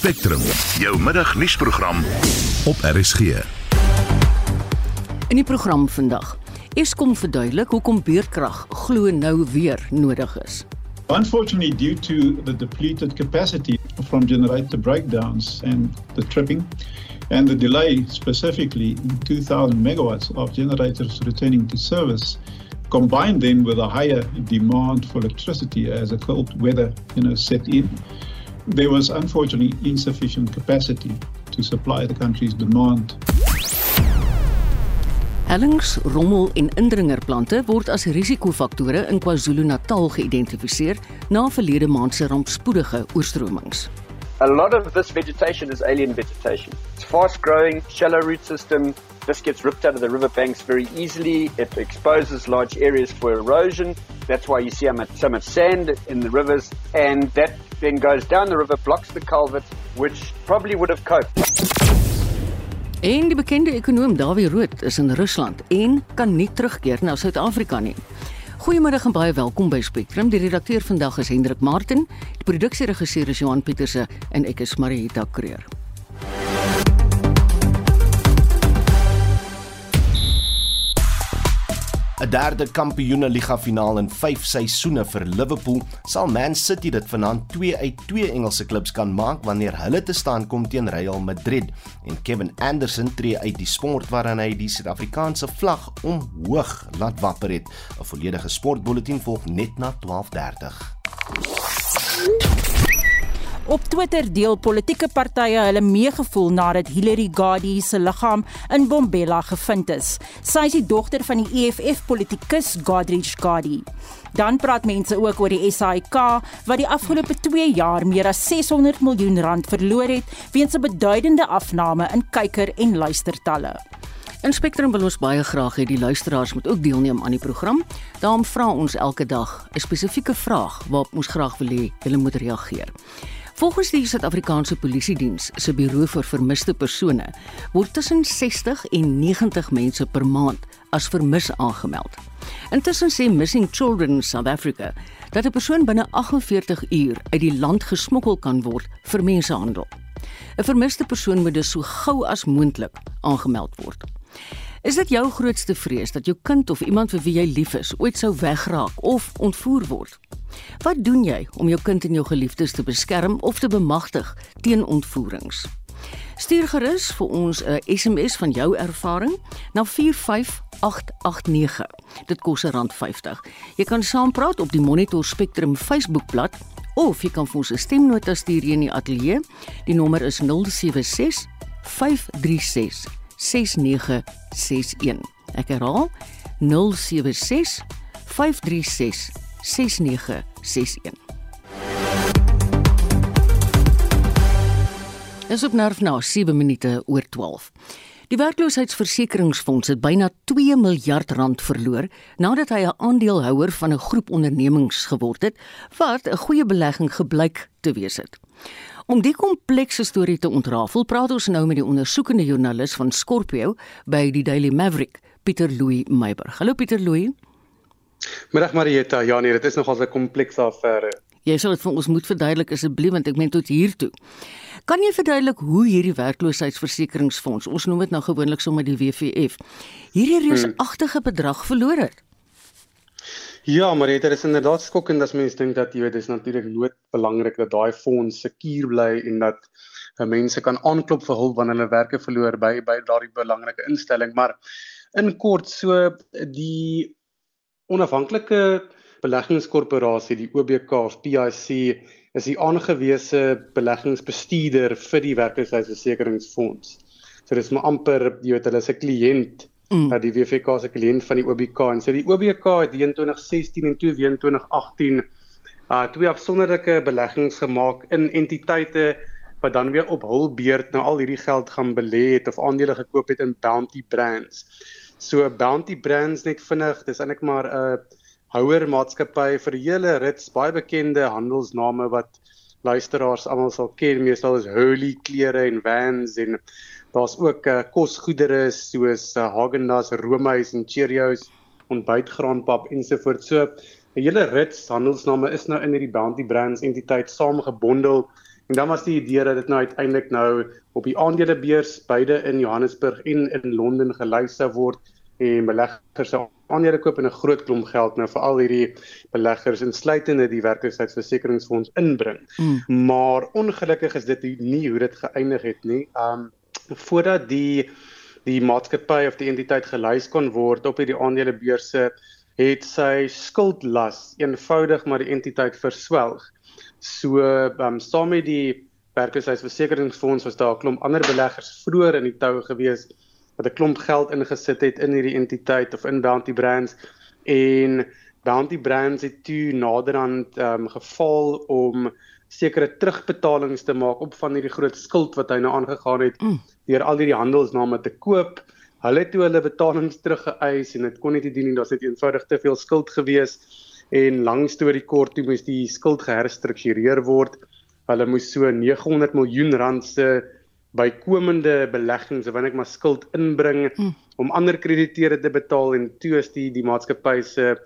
Spectrum, jou middagnuusprogram op RSG. In die program vandag. Eskom verduidelik hoekom beurtkrag glo nou weer nodig is. Unfortunately, due to the depleted capacity from generator breakdowns and the tripping, and the delay specifically in 2000 megawatts of generators returning to service, combined then with a higher demand for electricity as a cold weather you know, set in, there was unfortunately insufficient capacity to supply the country's demand. Hellings, rommel en indringerplante word as risikofaktore in KwaZulu-Natal geïdentifiseer na verlede maand se rampspoedige oorstromings. A lot of this vegetation is alien vegetation. It's fast growing, shallow root system. This gets ripped out of the riverbanks very easily. It exposes large areas for erosion. That's why you see so much, so much sand in the rivers. And that then goes down the river, blocks the culvert, which probably would have coped. En die bekende ekonom Dawie Rood is in Rusland en kan nie terugkeer na Suid-Afrika nie. Goeiemôre en baie welkom by Spectrum. Die redakteur vandag is Hendrik Martin, die produksieregisseur is Johan Pieterse en ek is Marieta Kreer. 'n derde kampioeneliga finaal in 5 seisoene vir Liverpool, sal Man City dit vanaand 2 uit 2 Engelse klubs kan maak wanneer hulle te staan kom teen Real Madrid. En Kevin Anderson tree uit die sport waarin hy die Suid-Afrikaanse vlag omhoog laat wapper het. 'n Volledige sportbulletin volg net na 12:30. Op Twitter deel politieke partye hulle meegevoel nadat Hillary Gadi se liggaam in Bombela gevind is. Sy is die dogter van die EFF politikus Godrich Gadi. Dan praat mense ook oor die SAIK wat die afgelope 2 jaar meer as 600 miljoen rand verloor het weens 'n beduidende afname in kyker- en luistertalle. In Spectrum wil ons baie graag hê die luisteraars moet ook deelneem aan die program. Daarom vra ons elke dag 'n spesifieke vraag waarop ons graag wil hê julle moet reageer. Volgens die Suid-Afrikaanse Polisie Diens se Buro vir Vermiste Persone word tussen 60 en 90 mense per maand as vermis aangemeld. Intussen sê Missing Children South Africa dat 'n persoon binne 48 uur uit die land gesmokkel kan word vir mensehandel. 'n Vermiste persoon moet dus so gou as moontlik aangemeld word. Is dit jou grootste vrees dat jou kind of iemand vir wie jy lief is ooit sou wegraak of ontvoer word? Wat doen jy om jou kind en jou geliefdes te beskerm of te bemagtig teen ontvoerings? Stuur gerus vir ons 'n SMS van jou ervaring na 45889. Dit kos R50. Jy kan saampraat op die Monitor Spectrum Facebookblad of jy kan vir ons 'n stemnota stuur hier in die ateljee. Die nommer is 076 536 6961. Ek herhaal 076 536 6961. Is op nerf nou 7 minute oor 12. Die werkloosheidsversekeringsfonds het byna 2 miljard rand verloor nadat hy 'n aandeelhouer van 'n groep ondernemings geword het wat 'n goeie belegging gebleik te wees het. Om die komplekse storie te ontrafel, praat ons nou met die ondersoekende joernalis van Scorpio by die Daily Maverick, Pieter Louw Meiburg. Hallo Pieter Louw. Middag Marieta. Ja nee, dit is nogal 'n komplekse affære. Jy sal dit vir ons moet verduidelik asseblief want ek meen tot hier toe. Kan jy verduidelik hoe hierdie werkloosheidsversekeringsfonds, ons noem dit nou gewoonlik sommer die WVF, hierdie hmm. reusagtige bedrag verloor het? Ja, maar dit is inderdaad skokkend as mens dink dat jy weet dis natuurlik nooit belangrik dat daai fonds sekuur bly en dat uh, mense kan aanklop vir hulp wanneer hulle werke verloor by by daardie belangrike instelling, maar in kort so die onafhanklike beleggingskorporasie, die OBK of PIC is die aangewese beleggingsbestuurder vir die werkloosheidsversekeringsfonds. So dis maar amper jy weet hulle is 'n kliënt mm. dat die WFK se kliënt van die OBK en so die OBK het in 2016 en toe weer in 2018 uh twee afsonderlike beleggings gemaak in entiteite wat dan weer op hul beurt nou al hierdie geld gaan belê het of aandele gekoop het in Bounty Brands. So Bounty Brands net vinnig, dis eintlik maar 'n uh, houer maatskappy vir die hele rits baie bekende handelsname wat luisteraars almal sal ken, meestal is Hurley klere en Vans en Daar's ook uh, kosgoedere soos uh, Häagen-Dazs, Roomys en Cheerios, ontbytgraanpap ensovoorts. So 'n hele rits handelsname is nou in hierdie Bounty Brands entiteit saamgebondel En dan was die idee dat dit nou uiteindelik nou op die aandelebeurs beide in Johannesburg en in Londen gelys sou word en beleggers sou aandele koop en 'n groot klomp geld nou vir al hierdie beleggers insluitende die werkloosheidversekeringsfonds inbring. Mm. Maar ongelukkig is dit nie hoe dit geëindig het nie. Um voordat die die maatskappy of die entiteit gelys kon word op hierdie aandelebeurse het sy skuldlas eenvoudig maar die entiteit verswelg. So um, saam met die werkloosheidsversekeringsfonds was daar 'n klomp ander beleggers vroeër in die toue gewees wat 'n klomp geld ingesit het in hierdie entiteit of in Bounty Brands en Bounty Brands het toe naderhand um, gefaal om sekere terugbetalings te maak op van hierdie groot skuld wat hy nou aangegaan het mm. deur al hierdie handelsname te koop. Hulle toe hulle betalings teruggeëis en dit kon nie te doen nie, daar's net eenvoudig te veel skuld gewees en lang storie kort toe moes die skuld geherstruktureer word. Hulle moes so 900 miljoen rand se bykomende beleggings wanneer ek maar skuld inbring mm. om ander krediteure te betaal en toe is die die maatskappy se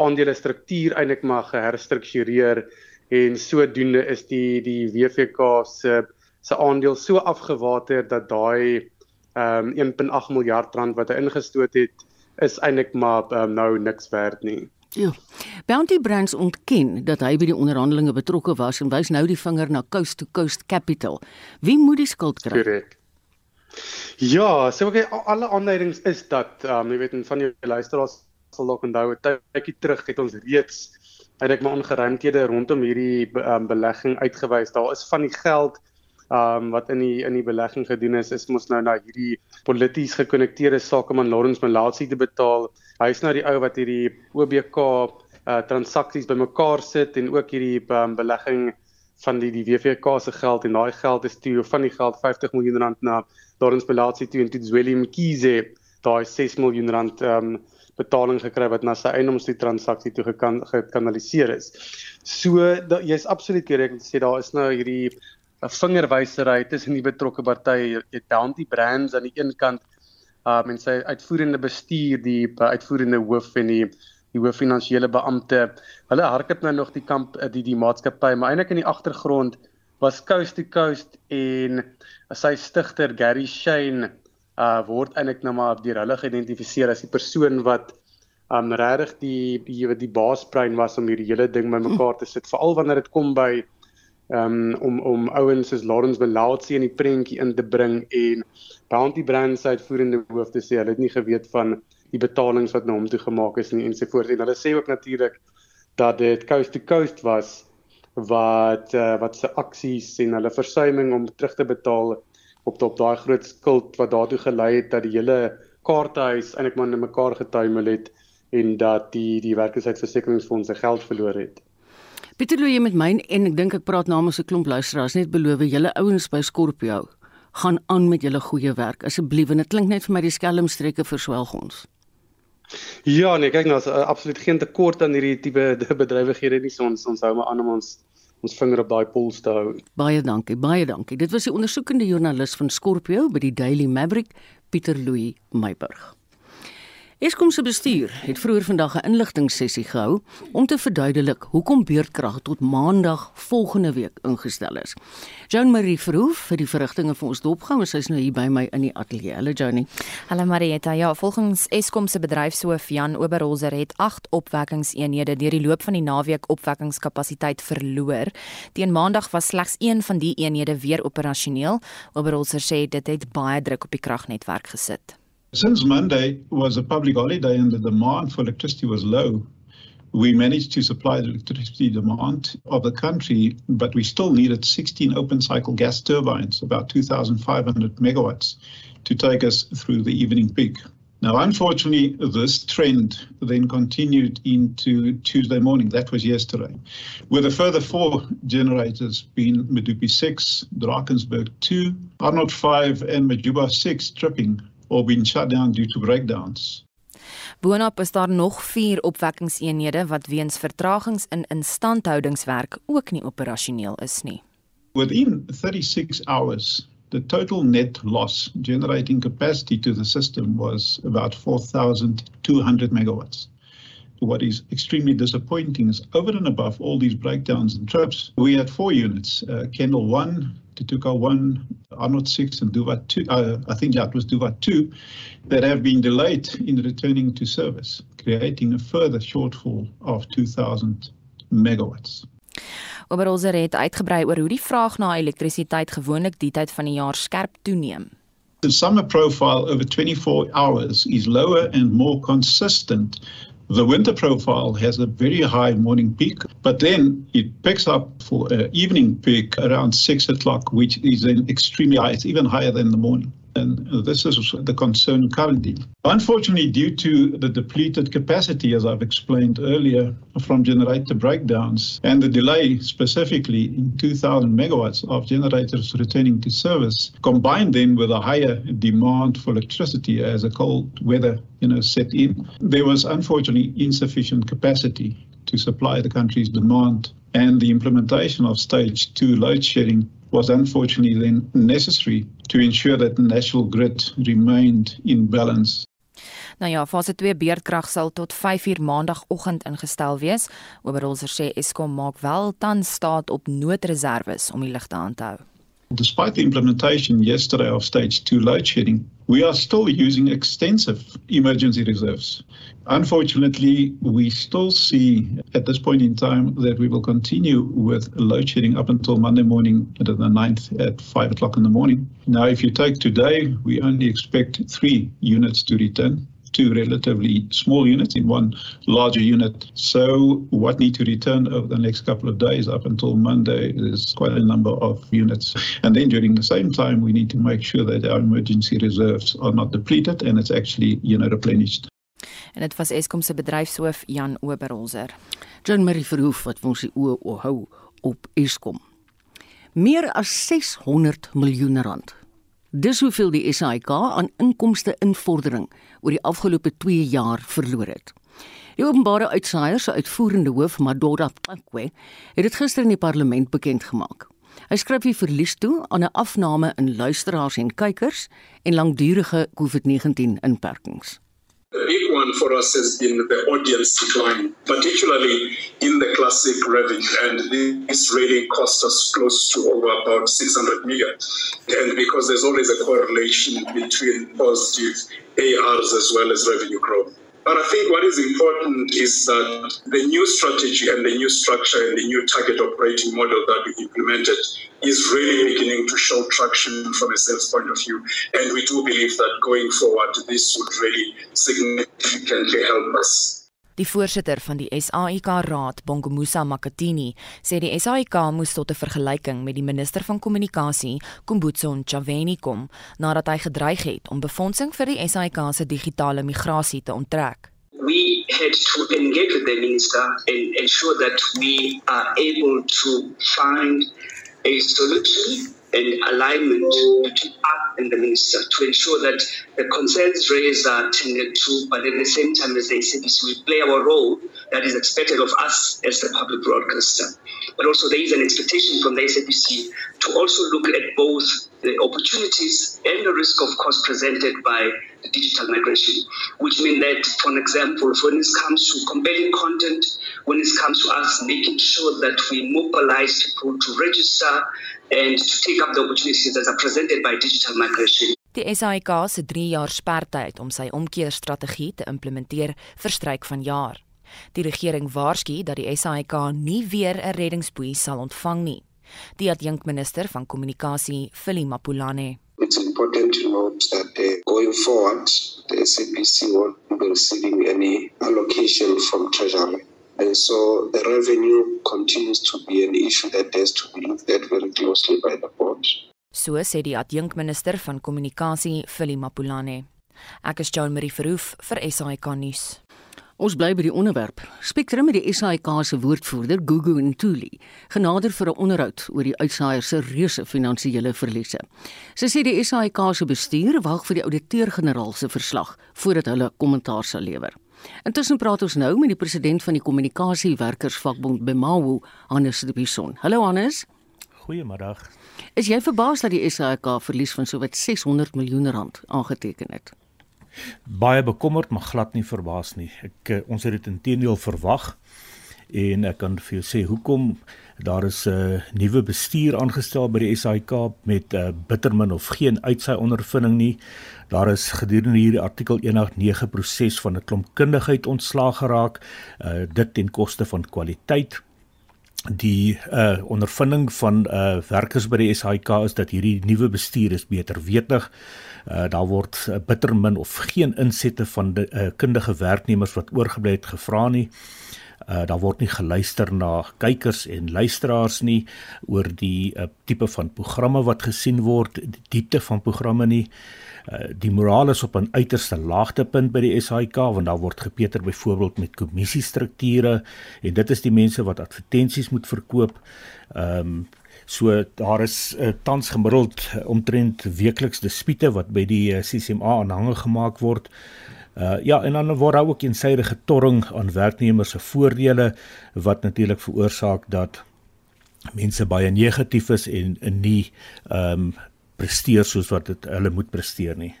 aandele struktuur eintlik maar geherstruktureer en sodoende is die die WVK se se aandeel so afgewater dat daai ehm um, 1.8 miljard rand wat hy ingestoot het is eintlik maar um, nou niks werd nie. Ja. Bounty Brands ontken dat hy by die onderhandelinge betrokke was en wys nou die vinger na Coast to Coast Capital. Wie moet die skuld kry? Korrek. Ja, so okay, alle aanduidings is dat ehm um, jy weet van jou luisteraars sal dalk onthou 'n tydjie terug het ons reeds uiteindelik maar ongeruimthede rondom hierdie um, belegging uitgewys. Daar is van die geld um, wat in die in die belegging gedoen is is mos nou na hierdie polities gekonnekteerde sakeman Lawrence Malazi te betaal hy is nou die ou wat hierdie OBK uh transaksies bymekaar sit en ook hierdie um, belegging van die die WVK se geld en daai geld is toe van die geld 50 miljoen rand na Lawrence Belazi toe en toe Zweli Mkhize daai 6 miljoen rand um betaling gekry wat na sy eiendomste transaksie toe gekan gekanaliseer is. So jy's absoluut korrek om te sê daar is nou hierdie 'n vingerwysery tussen die betrokke partye, jy Bounty Brands aan die een kant um en sy uitvoerende bestuur die uitvoerende hoof en die die hoof finansiële beampte hulle hardloop nou nog die kamp eh, die die maatskappy maar eintlik in die agtergrond was Coast to Coast en sy stigter Gary Shane uh word eintlik nou maar deur hulle geïdentifiseer as die persoon wat um regtig die die die baasbrein was om hierdie hele ding bymekaar te sit. Veral wanneer dit kom by um om om ouens soos Lawrence Belautsi in die prentjie in te bring en Bounty Brands uitvoerende hoof te sê hulle het nie geweet van die betalings wat na hom toe gemaak is nie en so voort en hulle sê ook natuurlik dat dit coast to coast was wat uh, wat se aksies en hulle versuiming om terug te betaal op op daai groot skuld wat daartoe gelei het dat die hele kaartehuis eintlik maar in mekaar getuimel het en dat die die werkloosheidversekeringsfonds se geld verloor het. Pieter Louw jy met my en ek dink ek praat namens 'n klomp luisteraars net beloof julle ouens by Scorpio gaan aan met julle goeie werk asseblief en dit klink net vir my die skelmstreke verswelg ons. Ja nee kyk nou as uh, absoluut geen tekort aan hierdie tipe bedrywighede nie so ons ons hou maar aan om ons ons vinger op daai pols te hou. Baie dankie, baie dankie. Dit was die ondersoekende joernalis van Scorpio by die Daily Maverick, Pieter Louw Meiburg. Eskom se bestuur het vroeër vandag 'n inligtingsessie gehou om te verduidelik hoekom beurtkrag tot Maandag volgende week ingestel is. Joan Marie Verhoef vir die verrigtinge vir ons dopgang, sy is nou hier by my in die ateljee. Hallo Joanie. Hallo Marieta. Ja, volgens Eskom se bedryfshoof Jan Oberholzer het 8 opwekkingseenhede deur die loop van die naweek opwekkingskapasiteit verloor. Teen Maandag was slegs een van die eenhede weer operasioneel. Oberholzer sê dit het baie druk op die kragnetwerk gesit. Since Monday was a public holiday and the demand for electricity was low, we managed to supply the electricity demand of the country, but we still needed 16 open cycle gas turbines, about 2,500 megawatts, to take us through the evening peak. Now, unfortunately, this trend then continued into Tuesday morning. That was yesterday, with a further four generators being Medupi 6, Drakensberg 2, Arnold 5, and Majuba 6 tripping or been shut down due to breakdowns. Boonop is daar nog 4 opwekkingseenhede wat weens vertragings in instandhoudingswerk ook nie operasioneel is nie. Within 36 hours, the total net loss generating capacity to the system was about 4200 megawatts. What is extremely disappointing is over and above all these breakdowns and trips, we had four units uh, Kendall 1, Tutuka 1, Arnold 6, and Duvat 2. Uh, I think that was Duvat 2 that have been delayed in returning to service, creating a further shortfall of 2,000 megawatts. Oberholzer het uitgebrei oor hoe die vraag na elektrisiteit gewoonlik die tyd van die jaar skerp toeneem. The summer profile over 24 hours is lower and more consistent. The winter profile has a very high morning peak, but then it picks up for an evening peak around 6 o'clock, which is an extremely high. It's even higher than the morning. And this is the concern currently. Unfortunately, due to the depleted capacity, as I've explained earlier, from generator breakdowns and the delay specifically in 2,000 megawatts of generators returning to service, combined then with a higher demand for electricity as a cold weather you know, set in, there was unfortunately insufficient capacity to supply the country's demand and the implementation of stage two load shedding was unfortunately then necessary to ensure that the national grid remained in balance. Nou ja, fase 2 beerdkrag sal tot 5uur maandagooggend ingestel wees. Oberholzer sê Eskom maak wel tans staat op noodreserves om die ligte aan te hou. Despite the implementation yesterday of stage 2 load shedding, we are still using extensive emergency reserves. Unfortunately, we still see at this point in time that we will continue with load shedding up until Monday morning, the 9th at 5 o'clock in the morning. Now, if you take today, we only expect three units to return two relatively small units in one larger unit. So what need to return over the next couple of days up until Monday is quite a number of units. And then during the same time, we need to make sure that our emergency reserves are not depleted and it's actually, you know, replenished. En dit was Eskom se bedryfshoof Jan Oberholzer. John Marie Verhoef wat ons die oë hou op Eskom. Meer as 600 miljoen rand Dis hoeveel die SAIK aan inkomste invordering oor die afgelope 2 jaar verloor het. Die openbare uitsaaier se uitvoerende hoof, Madora Pakwe, het dit gister in die parlement bekend gemaak. Hy skryf die verlies toe aan 'n afname in luisteraars en kykers en langdurige COVID-19 inperkings. The big one for us has been the audience decline, particularly in the classic revenue. And this really cost us close to over about 600 million. And because there's always a correlation between positive ARs as well as revenue growth. But I think what is important is that the new strategy and the new structure and the new target operating model that we implemented is really beginning to show traction from a sales point of view. And we do believe that going forward, this would really significantly help us. Die voorsitter van die SAIK Raad, Bongomusa Makatini, sê die SAIK moes tot 'n vergelyking met die minister van kommunikasie, Kumbutso Ntshavheni kom, nadat hy gedreig het om befondsing vir die SAIK se digitale migrasie te onttrek. We had to engage with the minister and ensure that we are able to find a solution and alignment between us and the minister to ensure that the concerns raised are tended to, but at the same time as the SABC, we play our role that is expected of us as the public broadcaster. But also there is an expectation from the SABC to also look at both the opportunities and the risk of course, presented by the digital migration, which means that, for example, when it comes to compelling content, when it comes to us making sure that we mobilize people to register and to take up the opportunities that are presented by digital migration. Die SAIK se 3 jaar sperdatum om sy omkeerstrategie te implementeer verstryk van jaar. Die regering waarsku dat die SAIK nie weer 'n reddingsboei sal ontvang nie. Die adjunkminister van kommunikasie, Philly Mapulane. It's important to note that uh, going forward, the SABC won't be receiving any allocation from Treasury. And so the revenue continues to be an issue that has to be looked at very closely by the board. So sê die adjunkminister van kommunikasie, Philly Mapulane. Ek is Joan Marie Verhoef vir SAK nuus. Ons bly by die onderwerp. Spectrum met die SAIK se woordvoerder, Gugu Ntuli, genader vir 'n onderhoud oor die uitsaaier se reuse finansiële verliese. Sy sê die SAIK se bestuur wag vir die ouditeur-generaal se verslag voordat hulle kommentaar sal lewer. Intussen praat ons nou met die president van die kommunikasiewerkersvakbond Bemawu, Hannes de Bison. Hallo Hannes. Goeiemiddag. Is jy verbaas dat die SAIK verlies van sowat 600 miljoen rand aangeteken het? Baie bekommerd, maar glad nie verbaas nie. Ek uh, ons het dit intedeel verwag en ek kan vir jou sê hoekom daar is 'n uh, nuwe bestuur aangestel by die SAIK met uh, bittermin of geen uitsaai ondervinding nie. Daar is gedurende hierdie artikel 189 proses van 'n klomp kundigheid ontslaag geraak, uh, dit ten koste van kwaliteit die uh ondervinding van uh werkers by die SAIK is dat hierdie nuwe bestuur is beter wetig. Uh daar word uh, bitter min of geen insette van die uh, kundige werknemers wat oorgebly het gevra nie. Uh daar word nie geluister na kykers en luisteraars nie oor die uh, tipe van programme wat gesien word, die diepte van programme nie. Uh die moraal is op 'n uiterste laagtepunt by die SAIK want daar word gepeter byvoorbeeld met kommissiestrukture en dit is die mense wat advertensies moet verkoop. Ehm um, so daar is uh, tans gemiddeld omtrent weekliks dispute wat by die uh, CCMA aanhange gemaak word. Uh ja, en dan word daar ook eensydige torring aan werknemers se voordele wat natuurlik veroorsaak dat mense baie negatief is en, en nie ehm um, presteer soos wat dit hulle moet presteer nie.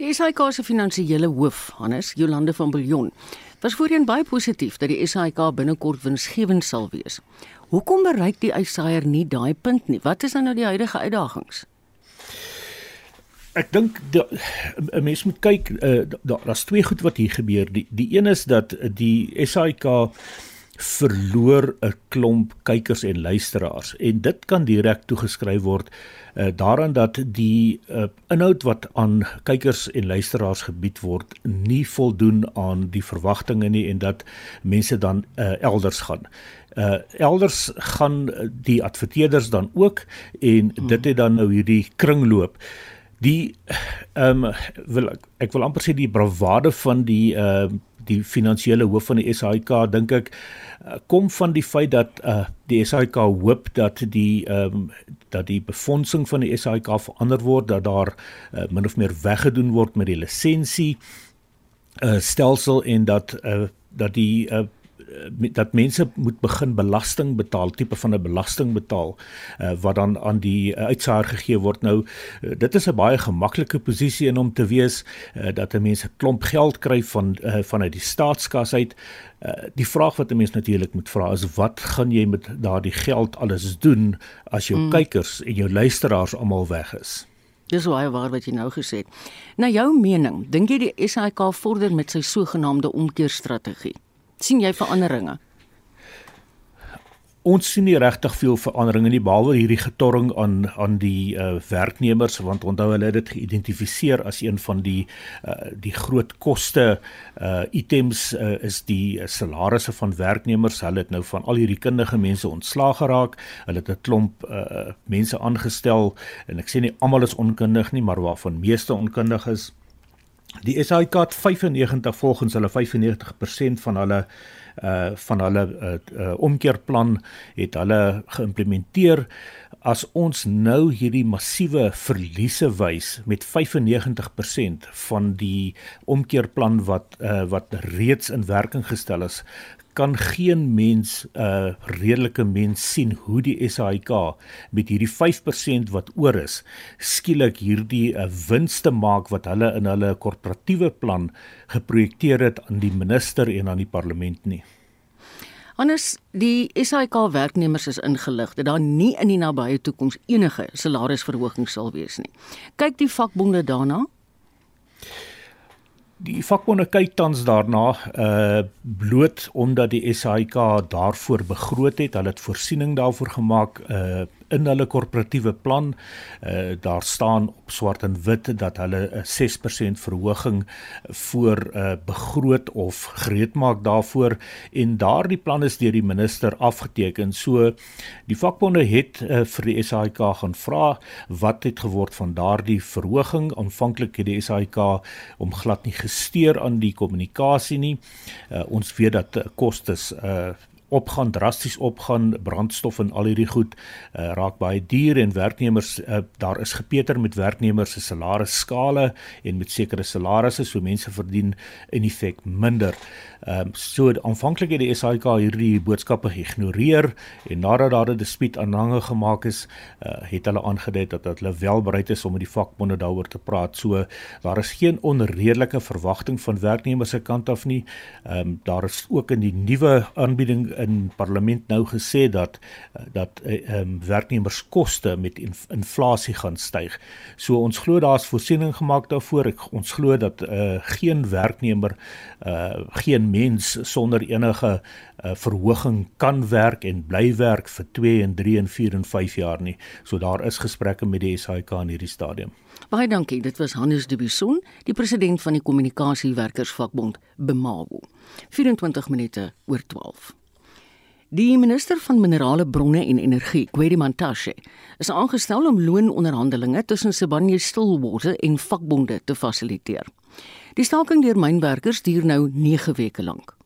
Die SAIK se finansiële hoof, Hannes Jolande van Biljon, was voorheen baie positief dat die SAIK binnekort winsgewend sal wees. Hoekom bereik die uitsaaier nie daai punt nie? Wat is nou die huidige uitdagings? Ek dink 'n mens moet kyk uh, daar's twee goed wat hier gebeur. Die die een is dat die SAIK verloor 'n klomp kykers en luisteraars en dit kan direk toegeskryf word uh, daaraan dat die uh, inhoud wat aan kykers en luisteraars gebied word nie voldoen aan die verwagtinge nie en dat mense dan uh, elders gaan. Uh elders gaan die adverteerders dan ook en dit het dan nou hierdie kringloop. Uh die ehm um, wil ek, ek wil amper sê die bravade van die ehm uh, die finansiële hoof van die SAIK dink ek uh, kom van die feit dat uh, die SAIK hoop dat die ehm um, dat die befondsing van die SAIK verander word dat daar uh, min of meer weggedoen word met die lisensie uh, stelsel en dat uh, dat die uh, Eh, dat mense moet begin belasting betaal, tipe van 'n belasting betaal uh, wat dan aan die uh, uitsaar gegee word. Nou uh, dit is 'n baie gemaklike posisie in om te wees uh, dat 'n mens 'n klomp geld kry van uh, vanuit die staatskas uit. Uh, die vraag wat 'n mens natuurlik moet vra is wat gaan jy met daardie geld alles doen as jou mm. kykers en jou luisteraars almal weg is? Dis baie waar wat jy nou gesê het. Na jou mening, dink jy die SAIK vorder met sy sogenaamde omkeerstrategie? Sien jy veranderinge? Ons sien nie regtig veel veranderinge nie behalwe hierdie getorring aan aan die uh, werknemers want onthou hulle het dit geïdentifiseer as een van die uh, die groot koste uh, items uh, is die salarisse van werknemers. Hulle het nou van al hierdie kundige mense ontslaag geraak. Hulle het 'n klomp uh, mense aangestel en ek sê nie almal is onkundig nie, maar waarvan meeste onkundig is. Die SAIK het 95 volgens hulle 95% van hulle uh van hulle uh, uh omkeerplan het hulle geïmplementeer. As ons nou hierdie massiewe verliese wys met 95% van die omkeerplan wat uh wat reeds in werking gestel is kan geen mens 'n uh, redelike mens sien hoe die SAIK met hierdie 5% wat oor is skielik hierdie 'n uh, winste maak wat hulle in hulle korporatiewe plan geprojekteer het aan die minister en aan die parlement nie. Anders die SAIK werknemers is ingelig dat daar nie in die nabye toekoms enige salarisverhoging sal wees nie. Kyk die vakbonde daarna? Die vakbonde kyk tans daarna uh bloot omdat die SAIK daarvoor begroot het, hulle het voorsiening daarvoor gemaak uh in hulle korporatiewe plan uh daar staan op swart en wit dat hulle 'n 6% verhoging voor uh begroot of gereed maak daarvoor en daardie plan is deur die minister afgeteken. So die vakbonde het uh, vir die SAIK gaan vra wat het geword van daardie verhoging. Aanvanklik het die SAIK om glad nie gesteer aan die kommunikasie nie. Uh ons weet dat kostes uh opgaan drasties opgaan brandstof en al hierdie goed uh, raak baie duur en werknemers uh, daar is gepeter met werknemers se salarisskale en met sekere salarisse so mense verdien in effek minder. Ehm um, so aanvanklik het die SAIK hierdie boodskappe geïgnoreer en nadat daar 'n dispuut aanhange gemaak is, uh, het hulle aangedui dat hulle wel bereid is om met die vakbonde daaroor te praat. So daar is geen onredelike verwagting van werknemers se kant af nie. Ehm um, daar is ook in die nuwe aanbieding in parlement nou gesê dat dat eh, ehm um, werknemerskoste met inflasie gaan styg. So ons glo daar's voorsiening gemaak daarvoor. Ek, ons glo dat uh, geen werknemer uh, geen mens sonder enige uh, verhoging kan werk en bly werk vir 2 en 3 en 4 en 5 jaar nie. So daar is gesprekke met die SAIK in hierdie stadium. Baie dankie. Dit was Hannes de Bisson, die president van die Kommunikasiewerkersvakbond BEMAWO. 24 minute oor 12. Die minister van minerale bronne en energie, Gwedi Mantashe, is aangestel om loononderhandelinge tussen Sibanye-Stillwater en vakbonde te fasiliteer. Die staking deur mynwerkers duur nou 9 weke lank.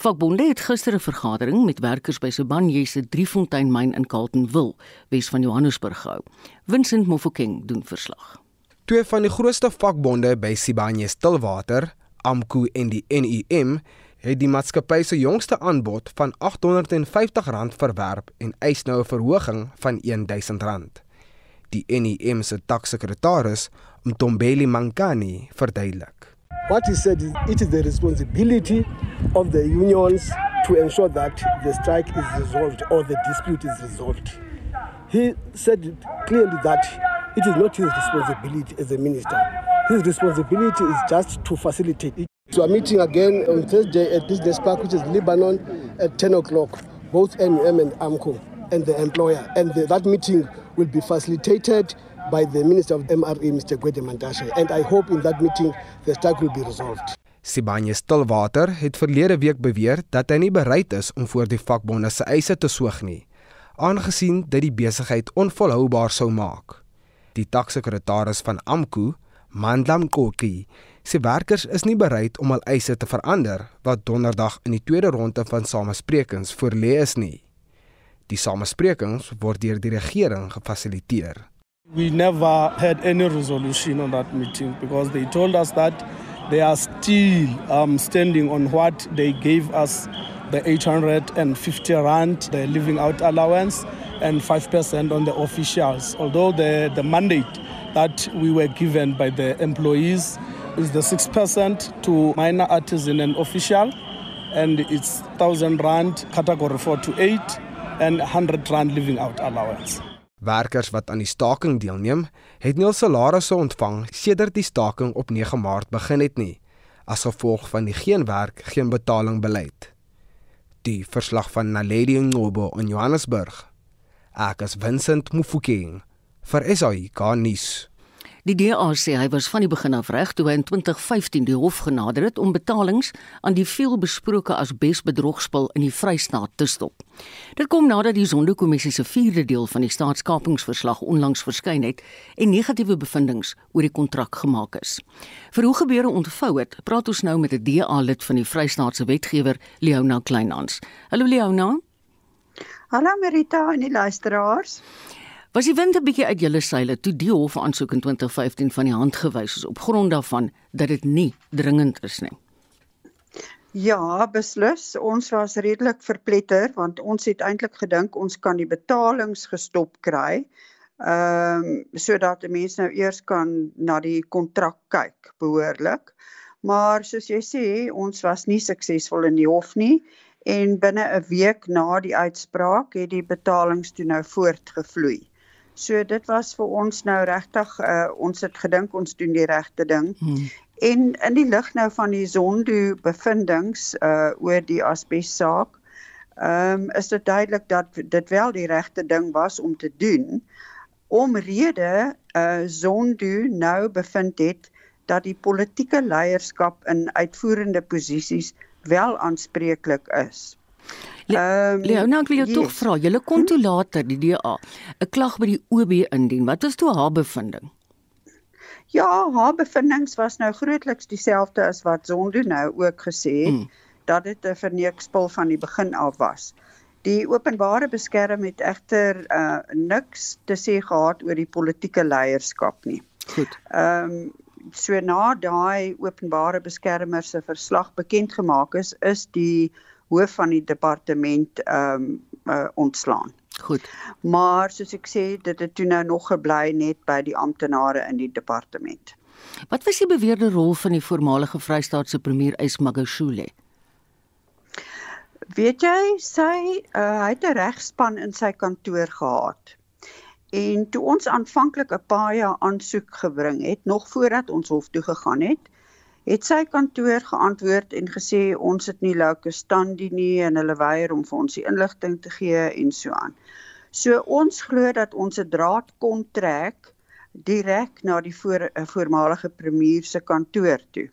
Vakbonde het gister 'n vergadering met werkers by Sibanye se Driefontein myn in Carletonville, Wes van Johannesburg gehou. Vincent Mofokeng doen verslag. Twee van die grootste vakbonde by Sibanye Stillwater, AMKU en die NUM, het die maatskappy se jongste aanbod van R850 verwerp en eis nou 'n verhoging van R1000. Die NUM se takssekretaris, Mtombeli Mankani, verduidelik. What he said is it is the responsibility of the unions to ensure that the strike is resolved or the dispute is resolved. He said clearly that it is not his responsibility as a minister. His responsibility is just to facilitate it. So I'm meeting again on Thursday at Business Park, which is Lebanon, at 10 o'clock, both NUM and AMCO and the employer. And the, that meeting will be facilitated by the Minister of MRE, Mr. Gwede Mantashe, and I hope in that meeting the strike will be resolved. Sibanye Stillwater het verlede week beweer dat hy nie bereid is om voor die vakbonde se eise te soeg nie, aangesien dit die besigheid onvolhoubaar sou maak. Die taksekretaris van AMKU, Mandlam Koki, sê werkers is nie bereid om hul eise te verander wat donderdag in die tweede ronde van samesprekings voorlê is nie. Die samesprekings word deur die regering gefasiliteer. We never had any resolution on that meeting because they told us that they are still um, standing on what they gave us the 850 rand, the living out allowance, and 5% on the officials. Although the, the mandate that we were given by the employees is the 6% to minor artisan and official, and it's 1,000 rand category 4 to 8, and 100 rand living out allowance. Werkers wat aan die staking deelneem, het nie hul salarisse ontvang sedert die staking op 9 Maart begin het nie, as gevolg van die geen werk, geen betaling beleid. Die verslag van Naledi Ngobo in Johannesburg. Ek is Vincent Mufokeng vir SAI Garnis. Die DA sê hy was van die begin af reg toe hy in 2015 die hof genader het om betalings aan die veelbesproke asbesbedrogspel in die Vrystaat te stop. Dit kom nadat die Zondo-kommissie se vierde deel van die staatskapingsverslag onlangs verskyn het en negatiewe bevindinge oor die kontrak gemaak is. Vir hoe gebeure ontvou het, praat ons nou met 'n DA-lid van die Vrystaatse wetgewer, Leona Kleinhans. Hallo Leona. Hallo Merita en die luisteraars. Was die wind 'n bietjie uit julle seile toe die hof aansoek in 2015 van die hand gewys is op grond daarvan dat dit nie dringend is nie? Ja, beslis. Ons was redelik verpletter want ons het eintlik gedink ons kan die betalings gestop kry. Ehm um, sodat die mense nou eers kan na die kontrak kyk behoorlik. Maar soos jy sê, ons was nie suksesvol in die hof nie en binne 'n week na die uitspraak het die betalings toe nou voortgevloei. So dit was vir ons nou regtig uh, ons het gedink ons doen die regte ding. Hmm. En in die lig nou van die Zondo bevindinge uh oor die asbes saak, ehm um, is dit duidelik dat dit wel die regte ding was om te doen. Omrede uh Zondo nou bevind het dat die politieke leierskap in uitvoerende posisies wel aanspreeklik is. Ehm Leo, nou ek wil jou yes. tog vra, julle kon toe later die DA 'n klag by die OB indien. Wat was toe haar bevinding? Ja, haar bevindinge was nou grootliks dieselfde as wat Zondo nou ook gesê het, mm. dat dit 'n verneekspel van die begin af was. Die openbare beskerm het egter uh niks te sê gehad oor die politieke leierskap nie. Goed. Ehm um, so na daai openbare beskermer se verslag bekend gemaak is, is die hoof van die departement ehm um, uh, ontslaan. Goed. Maar soos ek sê, dit het toe nou nog gebly net by die amptenare in die departement. Wat was die beweerde rol van die voormalige Vrystaatse premier Ismagashule? Weet jy, sy uh, hy het 'n regspan in sy kantoor gehad. En toe ons aanvanklik 'n paar jaar aansoek gebring het, nog voordat ons hof toe gegaan het, het sy kantoor geantwoord en gesê ons het nie louke standie nie en hulle weier om vir ons die inligting te gee en so aan. So ons glo dat ons 'n draad kon trek direk na die voor, eh, voormalige premier se kantoor toe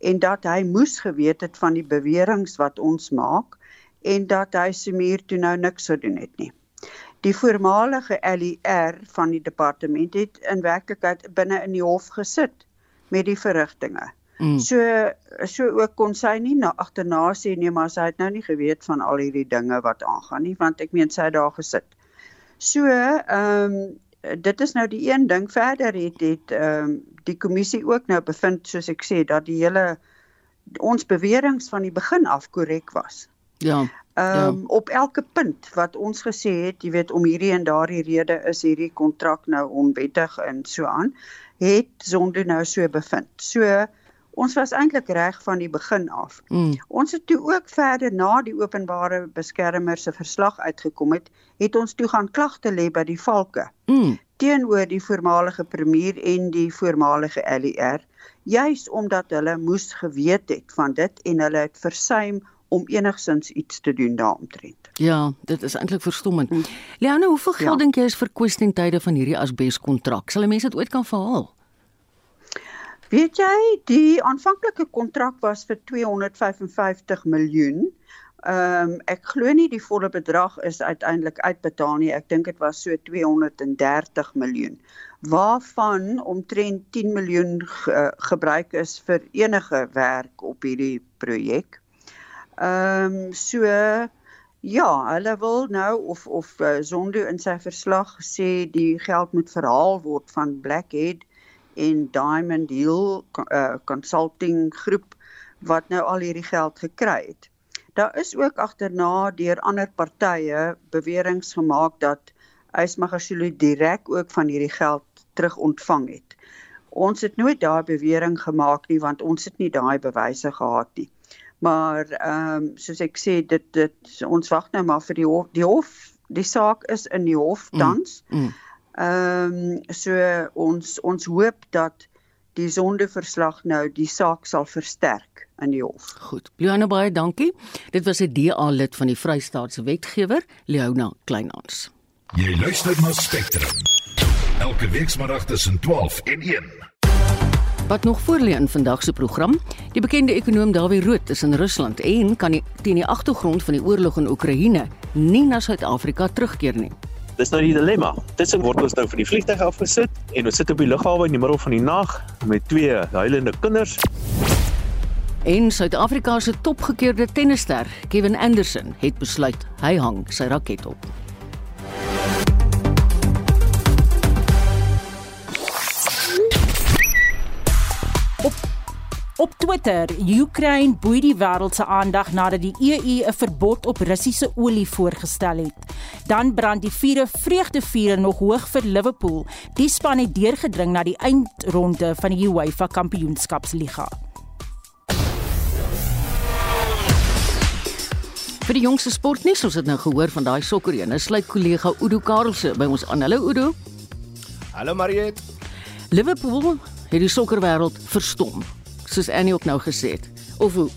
en dat hy moes geweet het van die beweringe wat ons maak en dat hy Semir toe nou niks sou doen het nie. Die voormalige LER van die departement het in werklikheid binne in die hof gesit met die verrigtinge. Mm. So so ook kon sy nie na agterna sê nee maar sy het nou nie geweet van al hierdie dinge wat aangaan nie want ek meen sy het daar gesit. So ehm um, dit is nou die een ding verder het het ehm um, die kommissie ook nou bevind soos ek sê dat die hele ons beweringe van die begin af korrek was. Ja. Ehm um, ja. op elke punt wat ons gesê het, jy weet om hierdie en daardie rede is hierdie kontrak nou onwettig en so aan, het Zondo nou so bevind. So ons was eintlik reg van die begin af. Mm. Ons het toe ook verder na die openbare beskermer se verslag uitgekom het, het ons toe gaan klagte lê by die valke. Mm. teenoor die voormalige premier en die voormalige LER, juis omdat hulle moes geweet het van dit en hulle het versuim om enigsins iets te doen daaromtrent. Ja, dit is eintlik verstommend. Mm. Leanne, hoeveel geld ja. dink jy is vir kwestiontyde van hierdie asbeskontrak? Sal mense dit ooit kan verhaal? Weet jy, die aanvanklike kontrak was vir 255 miljoen. Ehm um, ek glo nie die volle bedrag is uiteindelik uitbetaal nie. Ek dink dit was so 230 miljoen. Waarvan omtrent 10 miljoen ge gebruik is vir enige werk op hierdie projek. Ehm um, so ja, hulle wil nou of of uh, Zondo in sy verslag sê die geld moet verhaal word van Blackhead en Diamond Hill uh, Consulting groep wat nou al hierdie geld gekry het. Daar is ook agterna deur ander partye beweringe gemaak dat Ysmagashule direk ook van hierdie geld terug ontvang het. Ons het nooit daai bewering gemaak nie want ons het nie daai bewyse gehad nie. Maar ehm um, soos ek sê dit dit ons wag nou maar vir die hof die hof die saak is in die hof mm, tans. Mm, mm. Ehm um, so ons ons hoop dat die sondeverslag nou die saak sal versterk in die hof. Goed. Leona baie dankie. Dit was 'n DA lid van die Vrystaatse wetgewer, Leona Kleinhans. Jy luister na Spectrum. Elke weekmiddag tussen 12 en 1. Wat nog voor lê in vandag se program? Die bekende ekonom Dawie Rood is in Rusland en kan nie teen die agtergrond van die oorlog in Oekraïne nie na Suid-Afrika terugkeer nie. Dis nou die dilemma. Tussen word ons nou van die vliegtuig afgesit en ons sit op die lughawe in die middel van die nag met twee huilende kinders. En Suid-Afrika se topgekeerde tennisster, Kevin Anderson, het besluit hy hang sy raket op. Op Twitter, Ukraine boei die wêreld se aandag nadat die EU 'n verbod op Russiese olie voorgestel het. Dan brand die vure vreugdevure nog hoog vir Liverpool. Die span het deurgedring na die eindronde van die UEFA Kampioenskapsliga. Vir die jongste sportnuus, ons het nou gehoor van daai sokkerene. Sluit kollega Udo Karelse by ons aan. Hallo Udo. Hallo Mariet. Liverpool het die sokkerwêreld verstom soos Annie ook nou gesê het. Of hoe?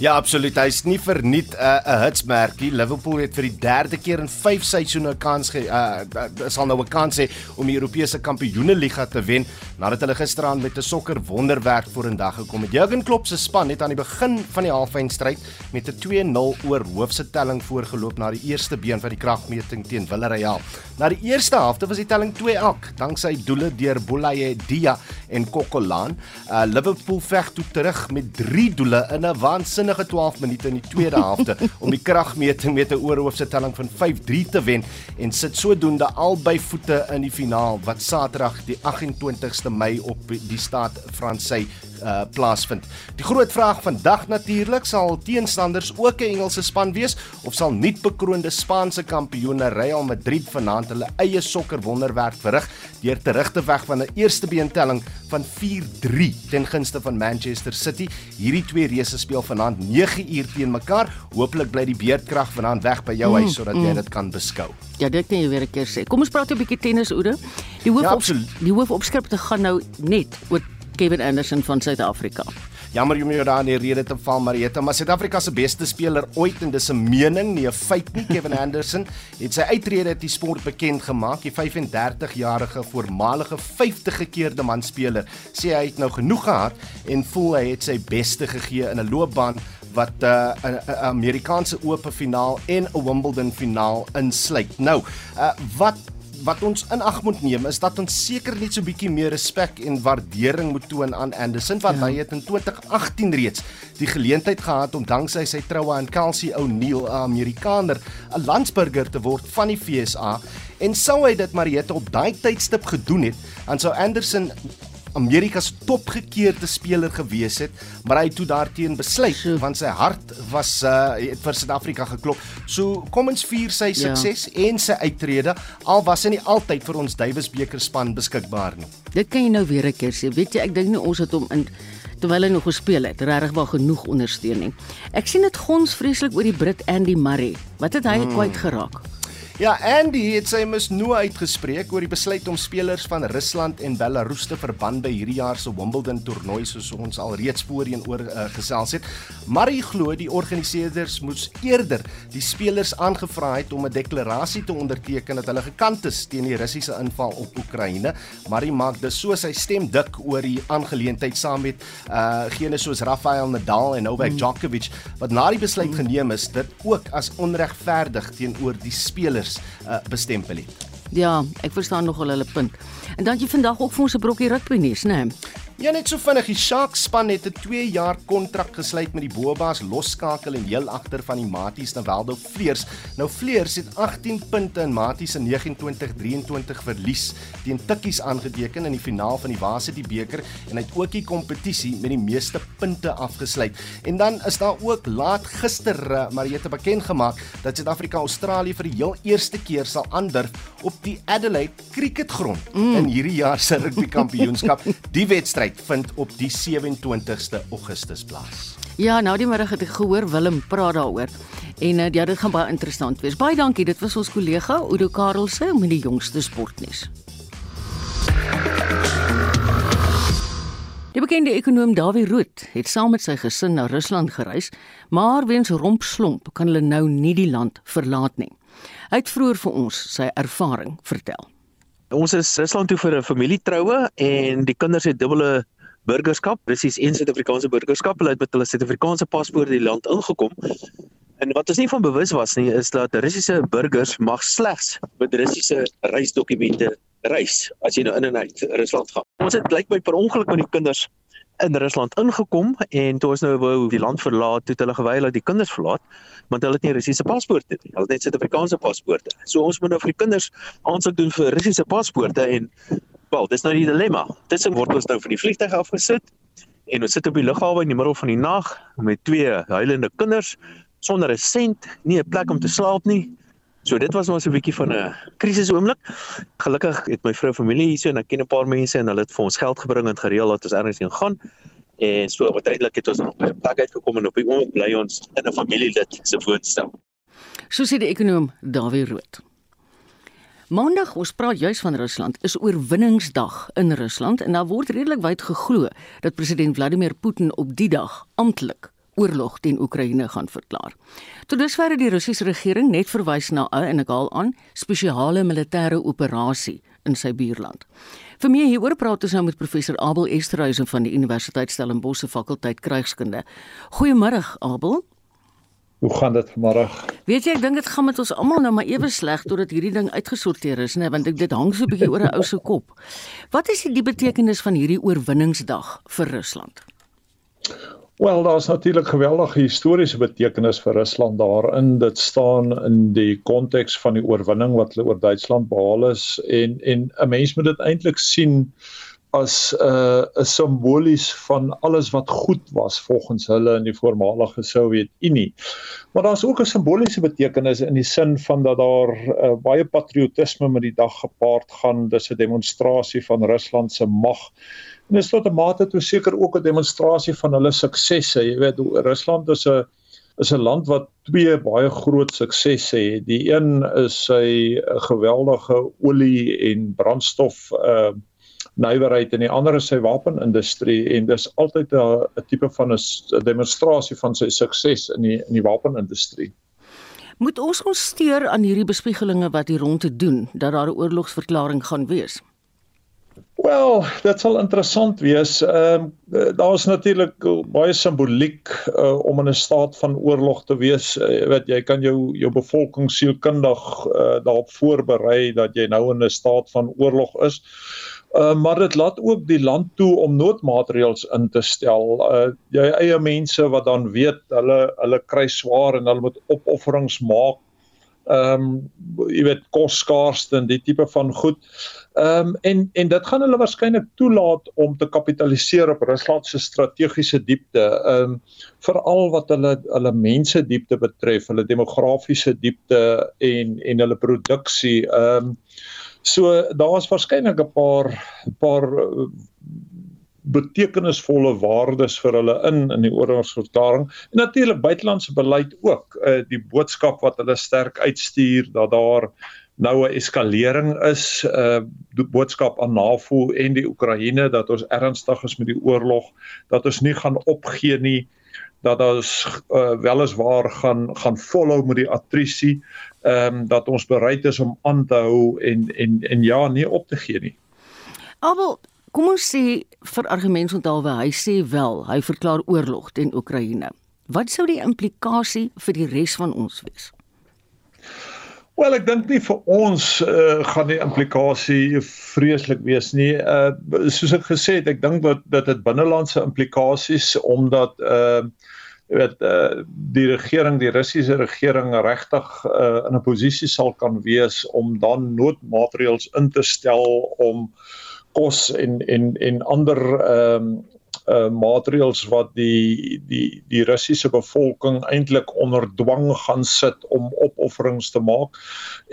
Ja, absoluut. Hy's nie verniet 'n uh, 'n hitsmerkie. Liverpool het vir die derde keer in 5 seisoene 'n kans ge uh, uh, sal nou 'n kans hê om die Europese Kampioenligga te wen nadat hulle gisteraan met 'n sokker wonderwerk vorendag gekom het. Jurgen Klopp se span het aan die begin van die halfeindstryd met 'n 2-0 oor hoofse telling voorgeloop na die eerste been van die kragmeting teen Villarreal. Na die eerste helfte was die telling 2-8 danksy doele deur Bolaye Dia en Kokolan. Uh, Liverpool veg toe terug met 3 doele in 'n waansinnige 12 minute in die tweede helfte om die kragmeting met 'n oorhoofse telling van 5-3 te wen en sit sodoende albei voete in die finaal wat Saterdag die 28ste Mei op die staat Fransy uh, plaasvind. Die groot vraag vandag natuurlik sal teenstanders ook 'n Engelse span wees of sal nuut bekroonde Spaanse kampioene Real Madrid vanaand hulle eie sokker wonderwerk verrig deur terug te weg van 'n eerste beentelling van 4-3 ten gunste van Manchester City. Hierdie twee reëse speel vanaand 9 uur teen mekaar. Hooplik bly die beerdkrag vanaand weg by jou mm, huis sodat mm. jy dit kan beskou. Ja, dit kan jy weer 'n keer sê. Kom ons praat 'n bietjie tennis oor. Die hoof ja, die hoofopskrifte gaan nou net oor Kevin Anderson van Suid-Afrika. Jammer jy moet daar in die rede te val Marieta, maar Suid-Afrika se beste speler ooit en dis 'n mening, nie 'n feit nie. Kevin Anderson het sy uittrede uit die sport bekend gemaak. Die 35-jarige voormalige 50-gekeerde manspeler sê hy het nou genoeg gehad en voel hy het sy beste gegee in 'n loopbaan wat 'n uh, 'n Amerikaanse Ope finaal en 'n Wimbledon finaal insluit. Nou, uh, wat wat ons in ag moet neem is dat ons seker net so 'n bietjie meer respek en waardering moet toon aan Anderson want ja. hy het in 2018 reeds die geleentheid gehad om danksy sy troue aan Kelsey O'Neil, 'n Amerikaner, 'n landsburger te word van die FSA en sou hy dit Mariette op daai tydstip gedoen het, dan sou Anderson Amerika se topgekeerde speler gewees het, maar hy het toe daarteen besluit so. want sy hart was uh vir Suid-Afrika geklop. So kom ons vier sy ja. sukses ja. en sy uittrede al was hy nie altyd vir ons Davis beker span beskikbaar nie. Dit kan jy nou weer 'n keer sê. Weet jy, ek dink nie ons het hom in terwyl hy nog gespeel het, regtig wel genoeg ondersteun nie. Ek sien dit gons vreeslik oor die Brit Andy Murray. Wat het hy hmm. kwyt geraak? Ja, Andy het sy misnoë uitgespreek oor die besluit om spelers van Rusland en Belarus te verban by hierdie jaar se Wimbledon toernooi soos ons al reeds voorheen oor uh, gesels het. Maar hy glo die organiseerders moes eerder die spelers aangevra het om 'n deklarasie te onderteken dat hulle gekant is teen die Russiese inval op Oekraïne. Maar hy maak dus so sy stem dik oor die aangeleentheid saam met uh gene soos Rafael Nadal en Novak mm. Djokovic wat na die besluit geneem is dit ook as onregverdig teenoor die spelers anders uh, bestempel het. Ja, ek verstaan nogal hulle punt. En dan jy vandag ook vir ons 'n brokkie rugby nuus, né? Nee? Ja net so vinnig, die Sharks span het 'n 2 jaar kontrak gesluit met die Boabas losskakel en heel agter van die Maties Nawaldo Vleers. Nou Vleers het 18 punte in Maties se 29-23 verlies teen Tikkies aangeteken in die finaal van die Varsity beker en hy het ook die kompetisie met die meeste punte afgesluit. En dan is daar ook laat gister eh, Mariette bekend gemaak dat Suid-Afrika Australië vir die heel eerste keer sal aandurf op die Adelaide Cricketgrond mm. in hierdie jaar se rugby kampioenskap. Die wedstryd wedstryd vind op die 27ste Augustus plaas. Ja, nou die middag het ek gehoor Willem praat daaroor. En uh, ja, dit gaan baie interessant wees. Baie dankie. Dit was ons kollega Udo Karelse met die jongste sportnuus. Die bekende ekonom Dawie Rood het saam met sy gesin na Rusland gereis, maar weens rompslomp kan hulle nou nie die land verlaat nie. Hy het vroeër vir ons sy ervaring vertel. Ons is Rusland toe vir 'n familietroue en die kinders het dubbele burgerskap, Russies en Suid-Afrikaanse burgerskap. Hulle het met hulle Suid-Afrikaanse paspoort die land ingekom. En wat ons nie van bewus was nie, is dat Russiese burgers mag slegs met Russiese reisdokumente reis as jy nou in en uit Rusland gaan. Ons het blykbaar per ongeluk met die kinders in Rusland ingekom en toe ons nou wou die land verlaat, het hulle geweier dat die kinders verlaat want hulle het nie Russiese paspoorte nie. Hulle het net Suid-Afrikaanse paspoorte. So ons moet nou vir die kinders aansoek doen vir Russiese paspoorte en wel, dis nou die dilemma. Dit sing word ons nou vir die vliegtyg afgesit en ons sit op die lughawe in die middel van die nag met twee huilende kinders sonder 'n sent, nie 'n plek om te slaap nie. So dit was ons 'n bietjie van 'n krisis oomblik. Gelukkig het my vrou familie hier so en ek ken 'n paar mense en hulle het vir ons geld gebring en gereël dat ons ergens heen gaan. En so uiteindelik het ons nog by 'n plek uitgekom en op die oomblik bly ons in 'n familielid se woonstel. So sê die ekonom Dawie Rood. Maandag, ons praat juis van Rusland, is oorwinningsdag in Rusland en daar word redelik wyd geglo dat president Vladimir Putin op die dag amptelik oorlog teen Oekraïne gaan verklaar. Tot dusver het die Russiese regering net verwys na 'n en ek haal aan spesiale militêre operasie in sy buurland. Vir meer hieroor praat ons nou met professor Abel Esterhuizen van die Universiteit Stellenbosch se fakulteit krygskunde. Goeiemôre Abel. Hoe gaan dit vanmiddag? Weet jy, ek dink dit gaan met ons almal nou maar ewe sleg totdat hierdie ding uitgesorteer is, né, want ek dit hang so 'n bietjie oor 'n ou se kop. Wat is die betekenis van hierdie oorwinningsdag vir Rusland? Wel, daar's natuurlik geweldige historiese betekenis vir Rusland daarin. Dit staan in die konteks van die oorwinning wat hulle oor Duitsland behaal is en en 'n mens moet dit eintlik sien as 'n uh, 'n simbolies van alles wat goed was volgens hulle in die voormalige Sowjetunie. Maar daar's ook 'n simboliese betekenis in die sin van dat daar uh, baie patriotisme met die dag gepaard gaan. Dis 'n demonstrasie van Rusland se mag. En dis tot 'n mate toe seker ook 'n demonstrasie van hulle suksesse. Jy weet, Rusland is 'n is 'n land wat twee baie groot suksesse het. Die een is sy geweldige olie en brandstof uh nywerheid en die ander is sy wapenindustrie en dis altyd 'n tipe van 'n demonstrasie van sy sukses in die in die wapenindustrie. Moet ons ons steur aan hierdie bespiegelinge wat hier rond te doen dat daar 'n oorlogsverklaring gaan wees? Wel, dit sal interessant wees. Ehm uh, daar's natuurlik baie simboliek uh, om in 'n staat van oorlog te wees. Uh, jy weet, jy kan jou jou bevolking sielkundig uh, daarop voorberei dat jy nou in 'n staat van oorlog is. Uh, maar dit laat ook die land toe om noodmaatreëls in te stel. Uh jy eie mense wat dan weet hulle hulle kry swaar en hulle moet opofferings maak. Ehm um, jy weet koskaarste en die tipe van goed. Ehm um, en en dit gaan hulle waarskynlik toelaat om te kapitaliseer op Rusland se strategiese diepte. Ehm um, veral wat hulle hulle mense diepte betref, hulle demografiese diepte en en hulle produksie. Ehm um, So daar's waarskynlik 'n paar paar eh, betekenisvolle waardes vir hulle in in die oorlogsverklaring en natuurlik buitelandse beleid ook uh, die boodskap wat hulle sterk uitstuur dat daar nou 'n eskalering is uh, eh, boodskap aan NAVO en die Oekraïne dat ons ernstig is met die oorlog dat ons nie gaan opgee nie dat ons uh, weliswaar gaan gaan volhou met die attrisie ehm um, dat ons bereid is om aan te hou en en en ja, nie op te gee nie. Abel, kom ons sê vir argumentsontalwe, hy sê wel, hy verklaar oorlog teen Oekraïne. Wat sou die implikasie vir die res van ons wees? Wel ek dink nie vir ons uh, gaan die implikasie vreeslik wees nie. Uh soos ek gesê het, ek dink dat dit het binnelandse implikasies omdat uh weet uh, die regering die Russiese regering regtig uh, in 'n posisie sal kan wees om dan noodmaatreëls in te stel om kos en en en ander ehm um, uh maatreëls wat die die die Russiese bevolking eintlik onder dwang gaan sit om opofferings te maak.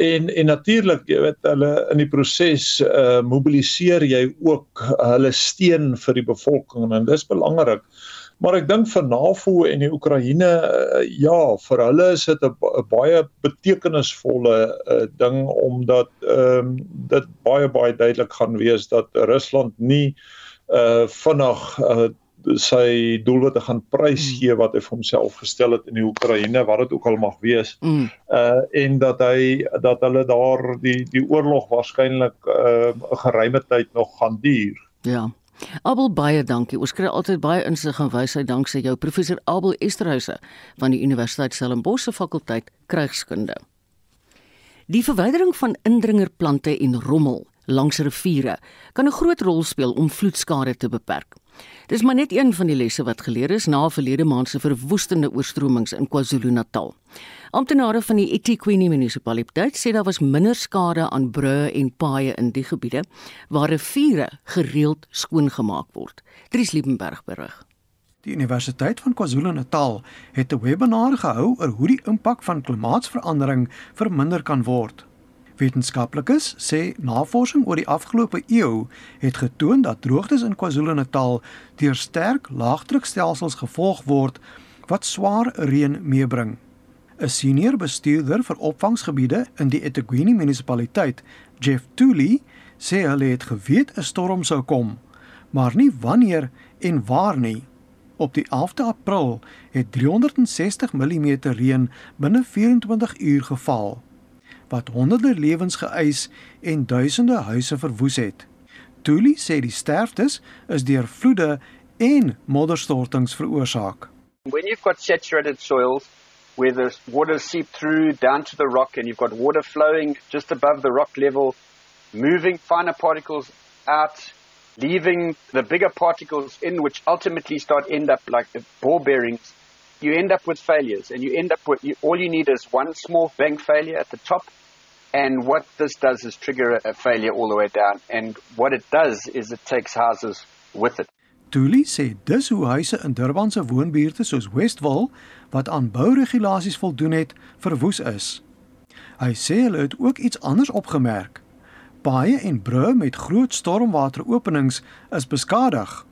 En en natuurlik, jy weet, hulle in die proses uh mobiliseer jy ook hulle steun vir die bevolking en dis belangrik. Maar ek dink vir NAVO en die Oekraïne uh, ja, vir hulle is dit 'n baie betekenisvolle uh, ding omdat ehm um, dit baie baie duidelik gaan wees dat Rusland nie uh vinnig uh, sy doelwitte gaan prys mm. gee wat hy vir homself gestel het in die Oekraïne wat dit ook al mag wees. Mm. Uh en dat hy dat hulle daar die die oorlog waarskynlik 'n uh, geruime tyd nog gaan duur. Ja. Abel baie dankie. Ons kry altyd baie insig en wysheid danksy jou professor Abel Esterhuise van die Universiteit Stellenbosch se fakulteit krygskunde. Die verwydering van indringerplante en rommel langs riviere kan 'n groot rol speel om vloedskade te beperk. Dis maar net een van die lesse wat geleer is na verlede maand se verwoestende oorstromings in KwaZulu-Natal. Amptenare van die eThekwini munisipaliteit sê daar was minder skade aan brûe en paaie in die gebiede waar riviere gereeld skoongemaak word. Dries Liebenberg berig. Die Universiteit van KwaZulu-Natal het 'n webinar gehou oor hoe die impak van klimaatsverandering verminder kan word. Wetenskaplikes sê navorsing oor die afgelope eeu het getoon dat droogtes in KwaZulu-Natal deur sterk laagdrukstelsels gevolg word wat swaar reën meebring. 'n Senior bestuurder vir opvangsgebiede in die eThekwini munisipaliteit, Jeff Tooley, sê hulle het geweet 'n storm sou kom, maar nie wanneer en waar nie. Op die 11de April het 360 mm reën binne 24 uur geval wat honderde lewens geëis en duisende huise verwoes het. Tooley sê die sterftes is deur vloede en modderstortings veroorsaak. When you've got saturated soils, where the water seep through down to the rock and you've got water flowing just above the rock level, moving finer particles out, leaving the bigger particles in, which ultimately start end up like the ball bearings. You end up with failures, and you end up with you, all you need is one small bank failure at the top. And what this does is trigger a failure all the way down. And what it does is it takes houses with it. Tuli sê dis hoe huise in Durban se woonbuurte soos Westville wat aan bouregulasies voldoen het, verwoes is. Hy sê hulle het ook iets anders opgemerk. Paaie en brûe met groot stormwateropenings is beskadig.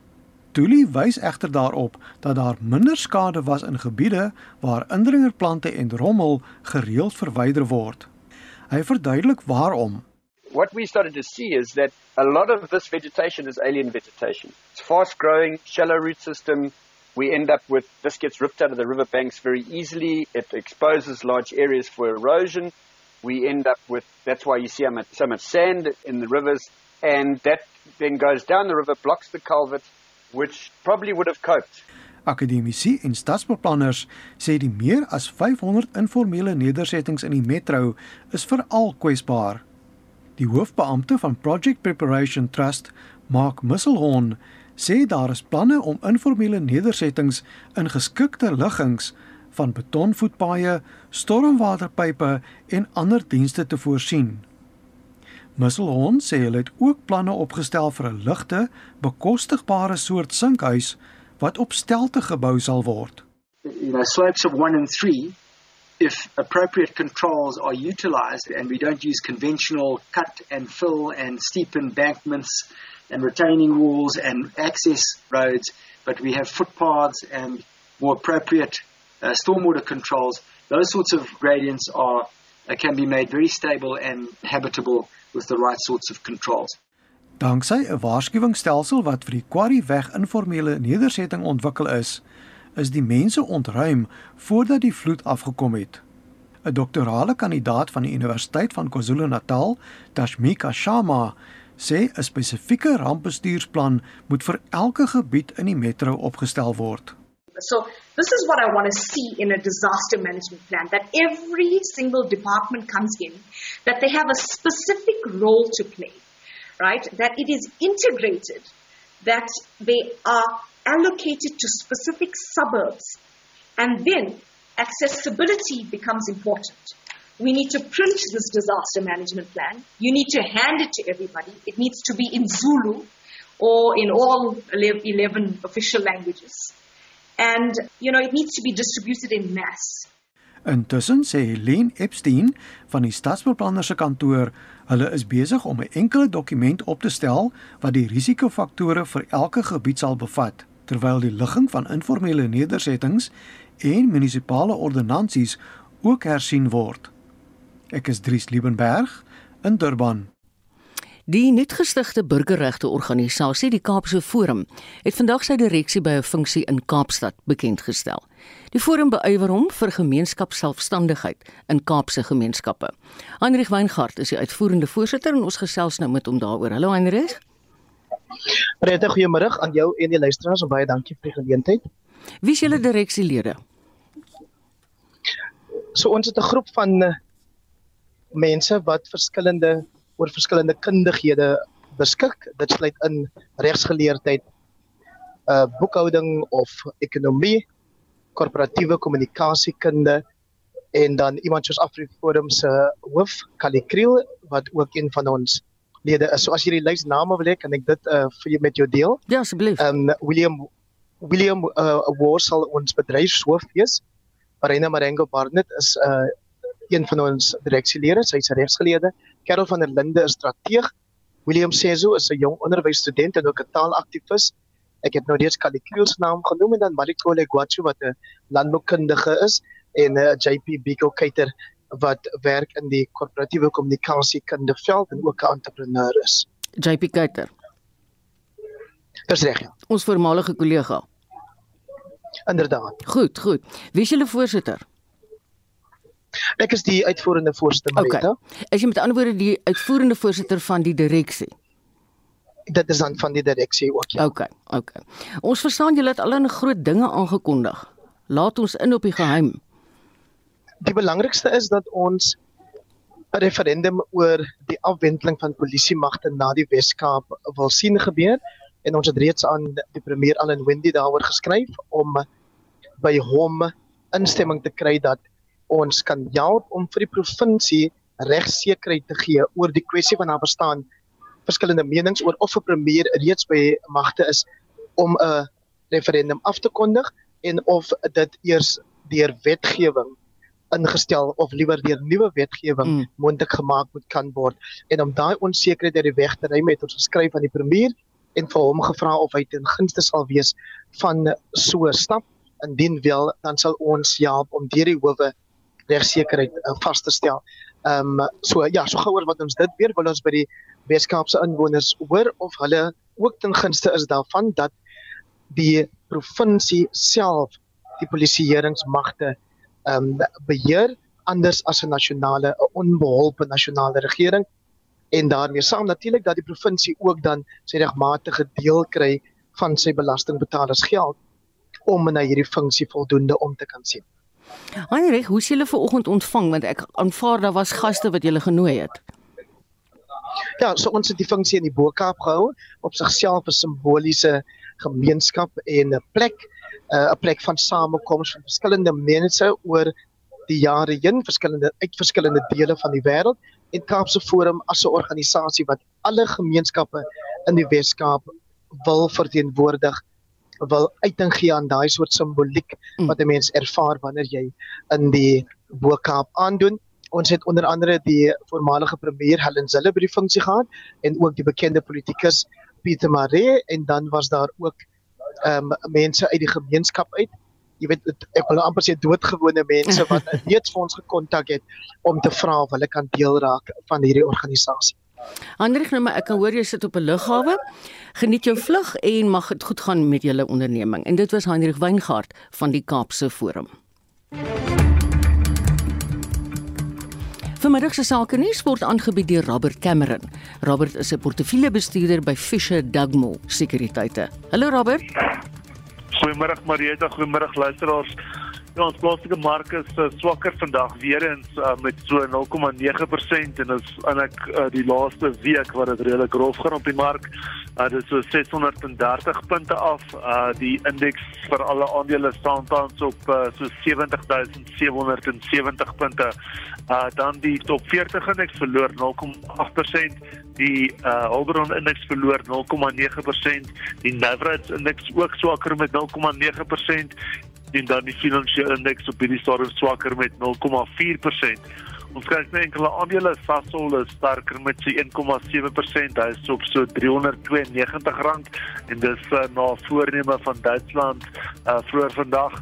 Tuli wys egter daarop dat daar minder skade was in gebiede waar indringerplante en rommel gereeld verwyder word. Hy verduidelik waarom. What we started to see is that a lot of this vegetation is alien vegetation. It's fast growing, shallow root system. We end up with this gets ripped out of the riverbanks very easily. It exposes large areas for erosion. We end up with that's why you see so much sand in the rivers, and that then goes down the river, blocks the culvert, which probably would have coped. Akademici en stadsbeplanners sê die meer as 500 informele nedersettings in die metro is veral kwesbaar. Die hoofbeampte van Project Preparation Trust, Mark Musselhorn, sê daar is planne om informele nedersettings in geskikte liggings van betonvoetpaaie, stormwaterpype en ander dienste te voorsien. Musselhorn sê hulle het ook planne opgestel vir 'n ligte, bekostigbare soort sinkhuis wat op stelte gebou sal word. You know, slopes of 1 and 3 if appropriate controls are utilized and we don't use conventional cut and fill and steep embankments and retaining walls and access roads, but we have footpaths and more appropriate uh, stormwater controls, those sorts of gradients are uh, can be made very stable and habitable with the right sorts of controls. Danksy 'n waarskuwingsstelsel wat vir die Quarry weg informele nedersetting ontwikkel is, is die mense ontruim voordat die vloed afgekom het. 'n Doktorale kandidaat van die Universiteit van KwaZulu-Natal, Tashmika Shama, sê 'n spesifieke rampbestuursplan moet vir elke gebied in die metro opgestel word. So this is what I want to see in a disaster management plan that every single department comes in that they have a specific role to play right? That it is integrated, that they are allocated to specific suburbs, and then accessibility becomes important. We need to print this disaster management plan. You need to hand it to everybody. It needs to be in Zulu or in all 11 official languages. And, you know, it needs to be distributed in mass. Intussen sê Helene Epstein van die stadsbeplanner se kantoor, hulle is besig om 'n enkele dokument op te stel wat die risikofaktore vir elke gebied sal bevat, terwyl die ligging van informele nedersettings en munisipale ordonnansies ook hersien word. Ek is Dries Liebenberg in Durban. Die nuutgestigte burgerregte organisasie, die Kaapse Forum, het vandag sy direksie by 'n funksie in Kaapstad bekend gestel. Die forum beywer hom vir gemeenskapsselfstandigheid in Kaapse gemeenskappe. Heinrich Weingart is die uitvoerende voorsitter en ons gesels nou met hom daaroor. Hallo Heinrich. Baie goeiemôre aan jou en die luisteraars en baie dankie vir die geleentheid. Wie is julle direksielede? So ons het 'n groep van eh, mense wat verskillende oor verskillende kundighede beskik. Dit sluit in regsgeleerdheid, uh boekhouding of ekonomie, korporatiewe kommunikasiekunde en dan iemand soos Afriforum se hoof Kali Kriel wat ook een van ons lede is. So as jy die lys name wil hê, kan ek dit uh vir jou met jou deel. Ja, asseblief. Um William William uh Award sal ons bedryfshoof wees. Marina Marengo Barnett is uh een van ons direksielede, sy's 'n regsgeleerde. Carol van der Linde is strateeg. William Sezo is 'n jong onderwysstudent en ook 'n taalaktivis. Ek het nou reeds Kalikriel se naam genoem en dan Malikole Gwachu wat 'n landboukundige is en 'n uh, eh, JP Biko Keiter wat werk in die korporatiewe kommunikasiekunde veld en ook 'n entrepreneur is. JP Keiter. Dis reg ja. Ons voormalige kollega. Inderdaad. Goed, goed. Wie is julle voorsitter? Ek is die uitvoerende voorsitter Marita. Okay. Is jy met ander woorde die uitvoerende voorsitter van die direksie? Dit is dan van die direksie ook ja. Okay, okay. Ons verstaan julle het al 'n groot dinge aangekondig. Laat ons in op die geheim. Die belangrikste is dat ons 'n referendum oor die afwendeling van polisiemagte na die Wes-Kaap wil sien gebeur. En ons het reeds aan die premier Allan Wendy daaroor geskryf om by hom instemming te kry dat ons kan help om vir die provinsie regsekerheid te gee oor die kwessie van daar bestaan. Verskillende menings oor of 'n premier reeds by magte is om 'n referendum af te kondig en of dit eers deur wetgewing ingestel of liewer deur nuwe wetgewing mm. moontlik gemaak moet kan word en om daai onsekerheid uit die weg te ruim het ons geskryf aan die premier en vir hom gevra of hy ten gunste sal wees van so 'n stap indien wel dan sal ons help om deur die howe regsekerheid uh, vas te stel. Ehm um, so ja, so gouer wat ons dit weer wil ons by die Weskaapse inwoners hoor of hulle ook ten gunste is daarvan dat die provinsie self die polisieeringsmagte um, beheer anders as 'n nasionale 'n onbeholpe nasionale regering en daarmee saam natuurlik dat die provinsie ook dan sy regmatige deel kry van sy belastingbetalers geld om na hierdie funksie voldoende om te kan sien. Heinrich, hoe is julle vanoggend ontvang want ek aanvaar daar was gaste wat julle genooi het. Ja, so ons het die funksie in die Bo-Kaap gehou op sigself 'n simboliese gemeenskap en 'n plek, uh, 'n plek van samekoms van verskillende mense oor die jare heen, verskillende uit verskillende dele van die wêreld en Kaapse Forum as 'n organisasie wat alle gemeenskappe in die Wes-Kaap wil verteenwoordig wil uiting gee aan daai soort simboliek mm. wat 'n mens ervaar wanneer jy in die Bo-Kaap aandoen. Ons het onder andere die voormalige premier Helen Zille by die funksie gehad en ook die bekende politikus Pieter Maree en dan was daar ook ehm um, mense uit die gemeenskap uit. Jy weet ek wil amper sê doodgewone mense wat reeds vir ons gekontak het om te vra of hulle kan deel raak van hierdie organisasie. Hendrik, nou maar ek kan hoor jy sit op 'n lughawe. Geniet jou vlug en mag dit goed gaan met julle onderneming. En dit was Hendrik Weingart van die Kaapse Forum. Vanmiddag se sake nuus word aangebied deur Robert Cameron. Robert is 'n portefeuljebestuurder by Fisher Dugmore Sekuriteite. Hallo Robert. Goeiemôre Marieta, goeiemôre luisteraars. Ja, ons plaaslike mark is uh, swakker vandag weer eens uh, met so 0,9% en is eintlik uh, die laaste week wat dit redelik rof gaan op die mark. Uh, dit is so 630 punte af. Uh, die indeks vir alle aandele staan tans op uh, so 70770 punte. Uh, dan die top 40 indeks verloor 0,8%, die uh, Holbron indeks verloor 0,9%, die Nasdaq indeks ook swakker met 0,9% en dan die finansiële indeks op hierdie stadium swakker met 0,4%. Ons kyk net enkele aandele, Sasol is sterker met sy 1,7%, hy is op so R392 en dis uh, na voorneme van Duitsland uh, vroeër vandag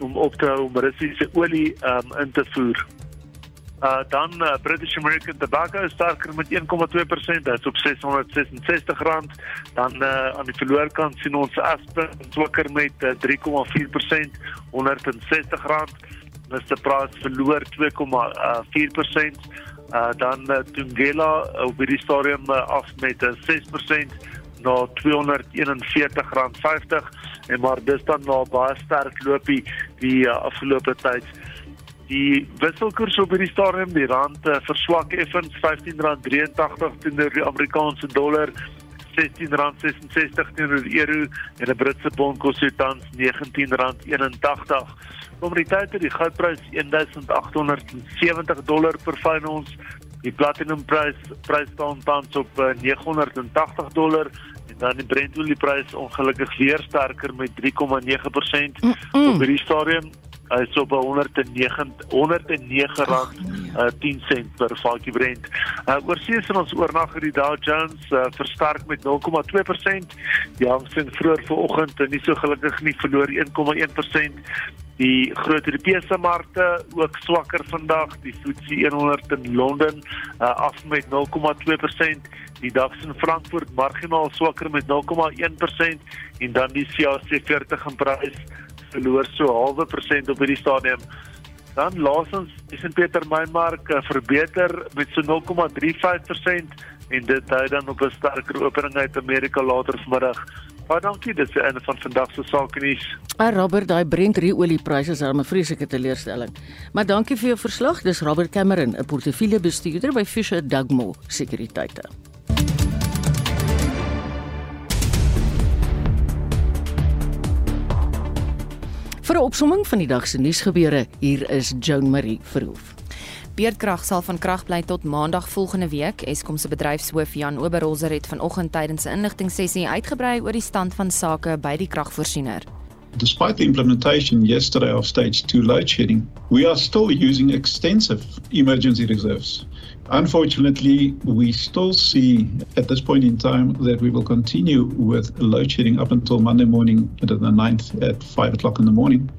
om op te hou om Russiese olie um, in te voer. Uh dan uh, British American Tobacco is sterker met 1,2%, dit's op R666. Dan uh aan die verloorkant sien ons Aspen swakker met uh, 3,4%, R160. Mr Price verloor 2,4%. Uh dan uh, Tungela op die stadium uh, af met uh, 6% na R241.50 en maar dis dan na baie sterk loopie die uh, afgelope tyd die wisselkoers op hierdie stadium die rand uh, verswak effens R15.83 teenoor die Amerikaanse dollar R16.66 teenoor die euro en 'n Britse pond kos tans R19.81 Kommoditeite die goudprys 1870 dollar per fyn ons. Die platinumprys prys staan tans op 980 eh, dollar en dan die Brent olieprys ongelukkig weer sterker met 3,9% mm -mm. op hierdie stadium Hy is op 109 109 rand uh, 10 sent per vatjie Brent. Uh, Oorsee is ons oornag in die Dow Jones uh, versterk met 0,2%. Die Hang Seng vroeër vanoggend nie so gelukkig nie verloor 1,1%. Die groot Europese markte ook swakker vandag. Die FTSE 100 in Londen uh, af met 0,2%. Die DAX in Frankfurt marginaal swakker met 0,1% en dan die CAC 40 in Parys verloor so halwe persent op hierdie stadium. Dan laasens is in Pieter Meinmark uh, verbeter met so 0,35% en dit hou dan op 'n sterker opening uit Amerika later vanmiddag Baie dankie, dit is 'n einde van vandag se sake nuus. Ah Robert, daai Brent olieprys is 'n vreeslike teleurstelling. Maar dankie vir jou verslag. Dis Robert Cameron, 'n portefeuljebestuurder by Fisher Dugmore Sekuriteite. Vir 'n opsomming van die dag se nuusgebeure, hier is Joan Marie Verhoef. Beerdkrag sal van krag bly tot Maandag volgende week. Eskom se bedryfshoof Jan Oberholzer het vanoggend tydens 'n inligtingsessie uitgebrei oor die stand van sake by die kragvoorsiener. Despite the implementation yesterday of stage 2 load shedding, we are still using extensive emergency reserves. Unfortunately, we still see at this point in time that we will continue with load shedding up until Monday morning at the 9th at 5 o'clock in the morning.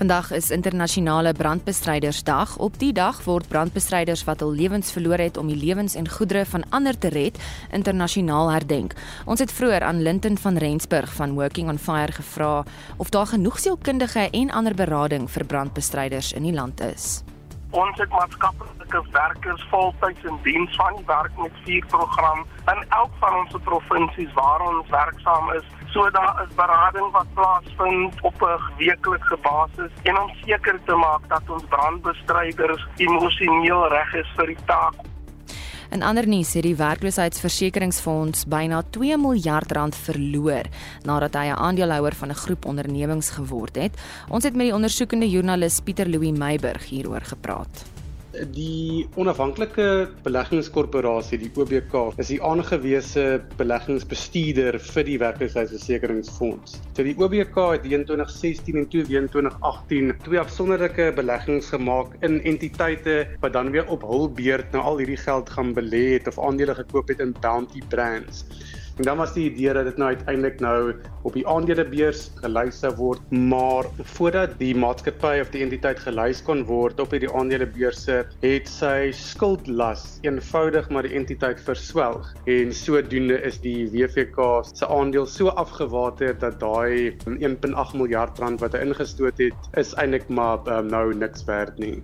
Vandag is internasionale brandbestrydersdag. Op die dag word brandbestryders wat hul lewens verloor het om die lewens en goedere van ander te red, internasionaal herdenk. Ons het vroeër aan Linton van Rensburg van Working on Fire gevra of daar genoeg sielkundige en ander berading vir brandbestryders in die land is. Ons het maatskaplike werkers voltyds in diens van die werk met vier program in elk van ons provinsies waar ons werksaam is. So daar is berading wat plaasvind op 'n weeklikse basis en om seker te maak dat ons brandbestryders emosioneel reg is vir die taak In ander nuus het die werkloosheidsversekeringsfonds byna 2 miljard rand verloor nadat hy 'n aandeelhouer van 'n groep ondernemings geword het. Ons het met die ondersoekende joernalis Pieter Louw Meiburg hieroor gepraat. Die onafhanklike beleggingskorporasie, die OBK, is die aangewese beleggingsbestuurder vir die werkloosheidsversekeringsfonds. So die OBK het in 2016 en 2018 twee afsonderlike beleggings gemaak in entiteite wat dan weer op hul beurt nou al hierdie geld gaan belê het of aandele gekoop het in Bounty Brands. En dan was die idee dat dit nou uiteindelik nou op die aandelebeurs gelys sou word, maar voordat die maatskappy of die entiteit gelys kon word op hierdie aandelebeurse, het sy skuldlas eenvoudig maar die entiteit verswelg. En sodoende is die WVK se aandeel so afgewater dat daai 1.8 miljard rand wat hy ingestoot het, is eintlik maar um, nou niks werd nie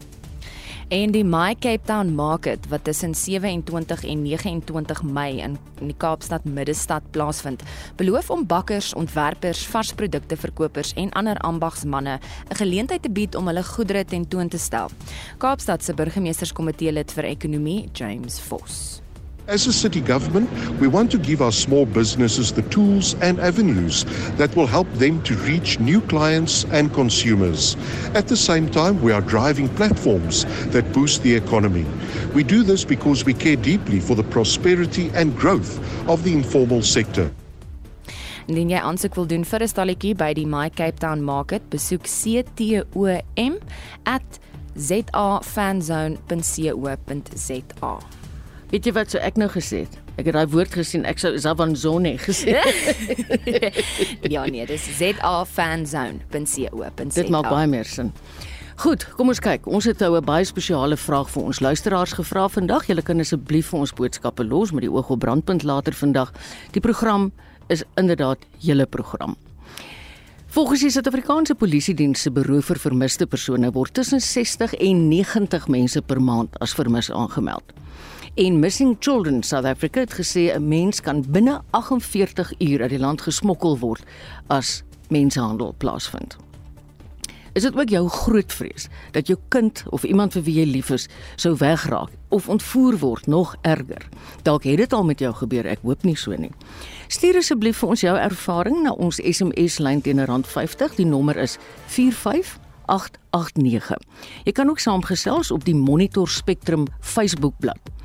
en die My Cape Town Market wat tussen 27 en 29 Mei in in die Kaapstad Middestad plaasvind, beloof om bakkers, ontwerpers, varsprodukte verkopers en ander ambagsmande 'n geleentheid te bied om hulle goedere tentoon te stel. Kaapstad se burgemeesterskomitee lid vir ekonomie, James Vos. As a city government, we want to give our small businesses the tools and avenues that will help them to reach new clients and consumers. At the same time, we are driving platforms that boost the economy. We do this because we care deeply for the prosperity and growth of the informal sector. Indien jy aansoek wil doen vir 'n stalletjie by die My Cape Town Market, besoek ctom@zafanzone.co.za. Weet jy wat so ek nou gesê het? Ek het daai woord gesien, ek sou Zavanzone gesê. ja nee, dis zafanzone.co.za. Dit maak baie meer sin. Goed, kom ons kyk. Ons het nou 'n baie spesiale vraag vir ons luisteraars gevra vandag. Julle kan asseblief vir ons boodskappe los met die oog op brandpunt later vandag. Die program is inderdaad julle program. Volgens die Suid-Afrikaanse Polisie Diens se beroep vir vermiste persone word tussen 60 en 90 mense per maand as vermis aangemeld. En Missing Children South Africa het gesê 'n mens kan binne 48 uur uit die land gesmokkel word as mensenhandel plaasvind. Is dit ook jou groot vrees dat jou kind of iemand vir wie jy lief is sou wegraak of ontvoer word, nog erger? Dalk het dit al met jou gebeur, ek hoop nie so nie. Stuur asseblief vir ons jou ervaring na ons SMS lyn teen R50. Die nommer is 45889. Jy kan ook saamgesels op die Monitor Spectrum Facebookblad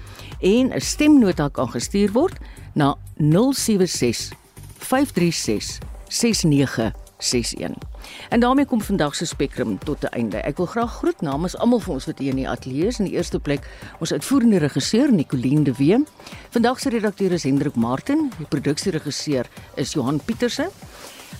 en 'n stemnota kan gestuur word na 076 536 6961. En daarmee kom vandag se spektrum tot 'n einde. Ek wil graag groet namens almal van ons wat hier in die ateljee is. In die eerste plek ons uitvoerende regisseur Nicoline de Wee. Vandag se redakteur is Hendrik Martin, die produksieregisseur is Johan Pieterse.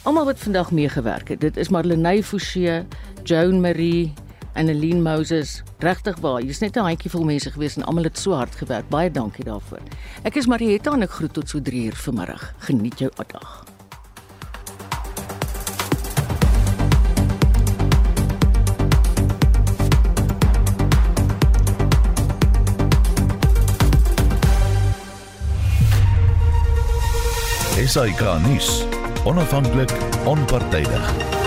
Almal wat vandag meegewerk het. Dit is Marlenae Forsie, Joan Marie en Aline Moses. Regtig waar, jy's net 'n handjie vol mense gewees en almal het so hard gewerk. Baie dankie daarvoor. Ek is Marietta en ek groet tot so 3 uur vanmiddag. Geniet jou dag. SAK nuus. Onafhanklik, onpartydig.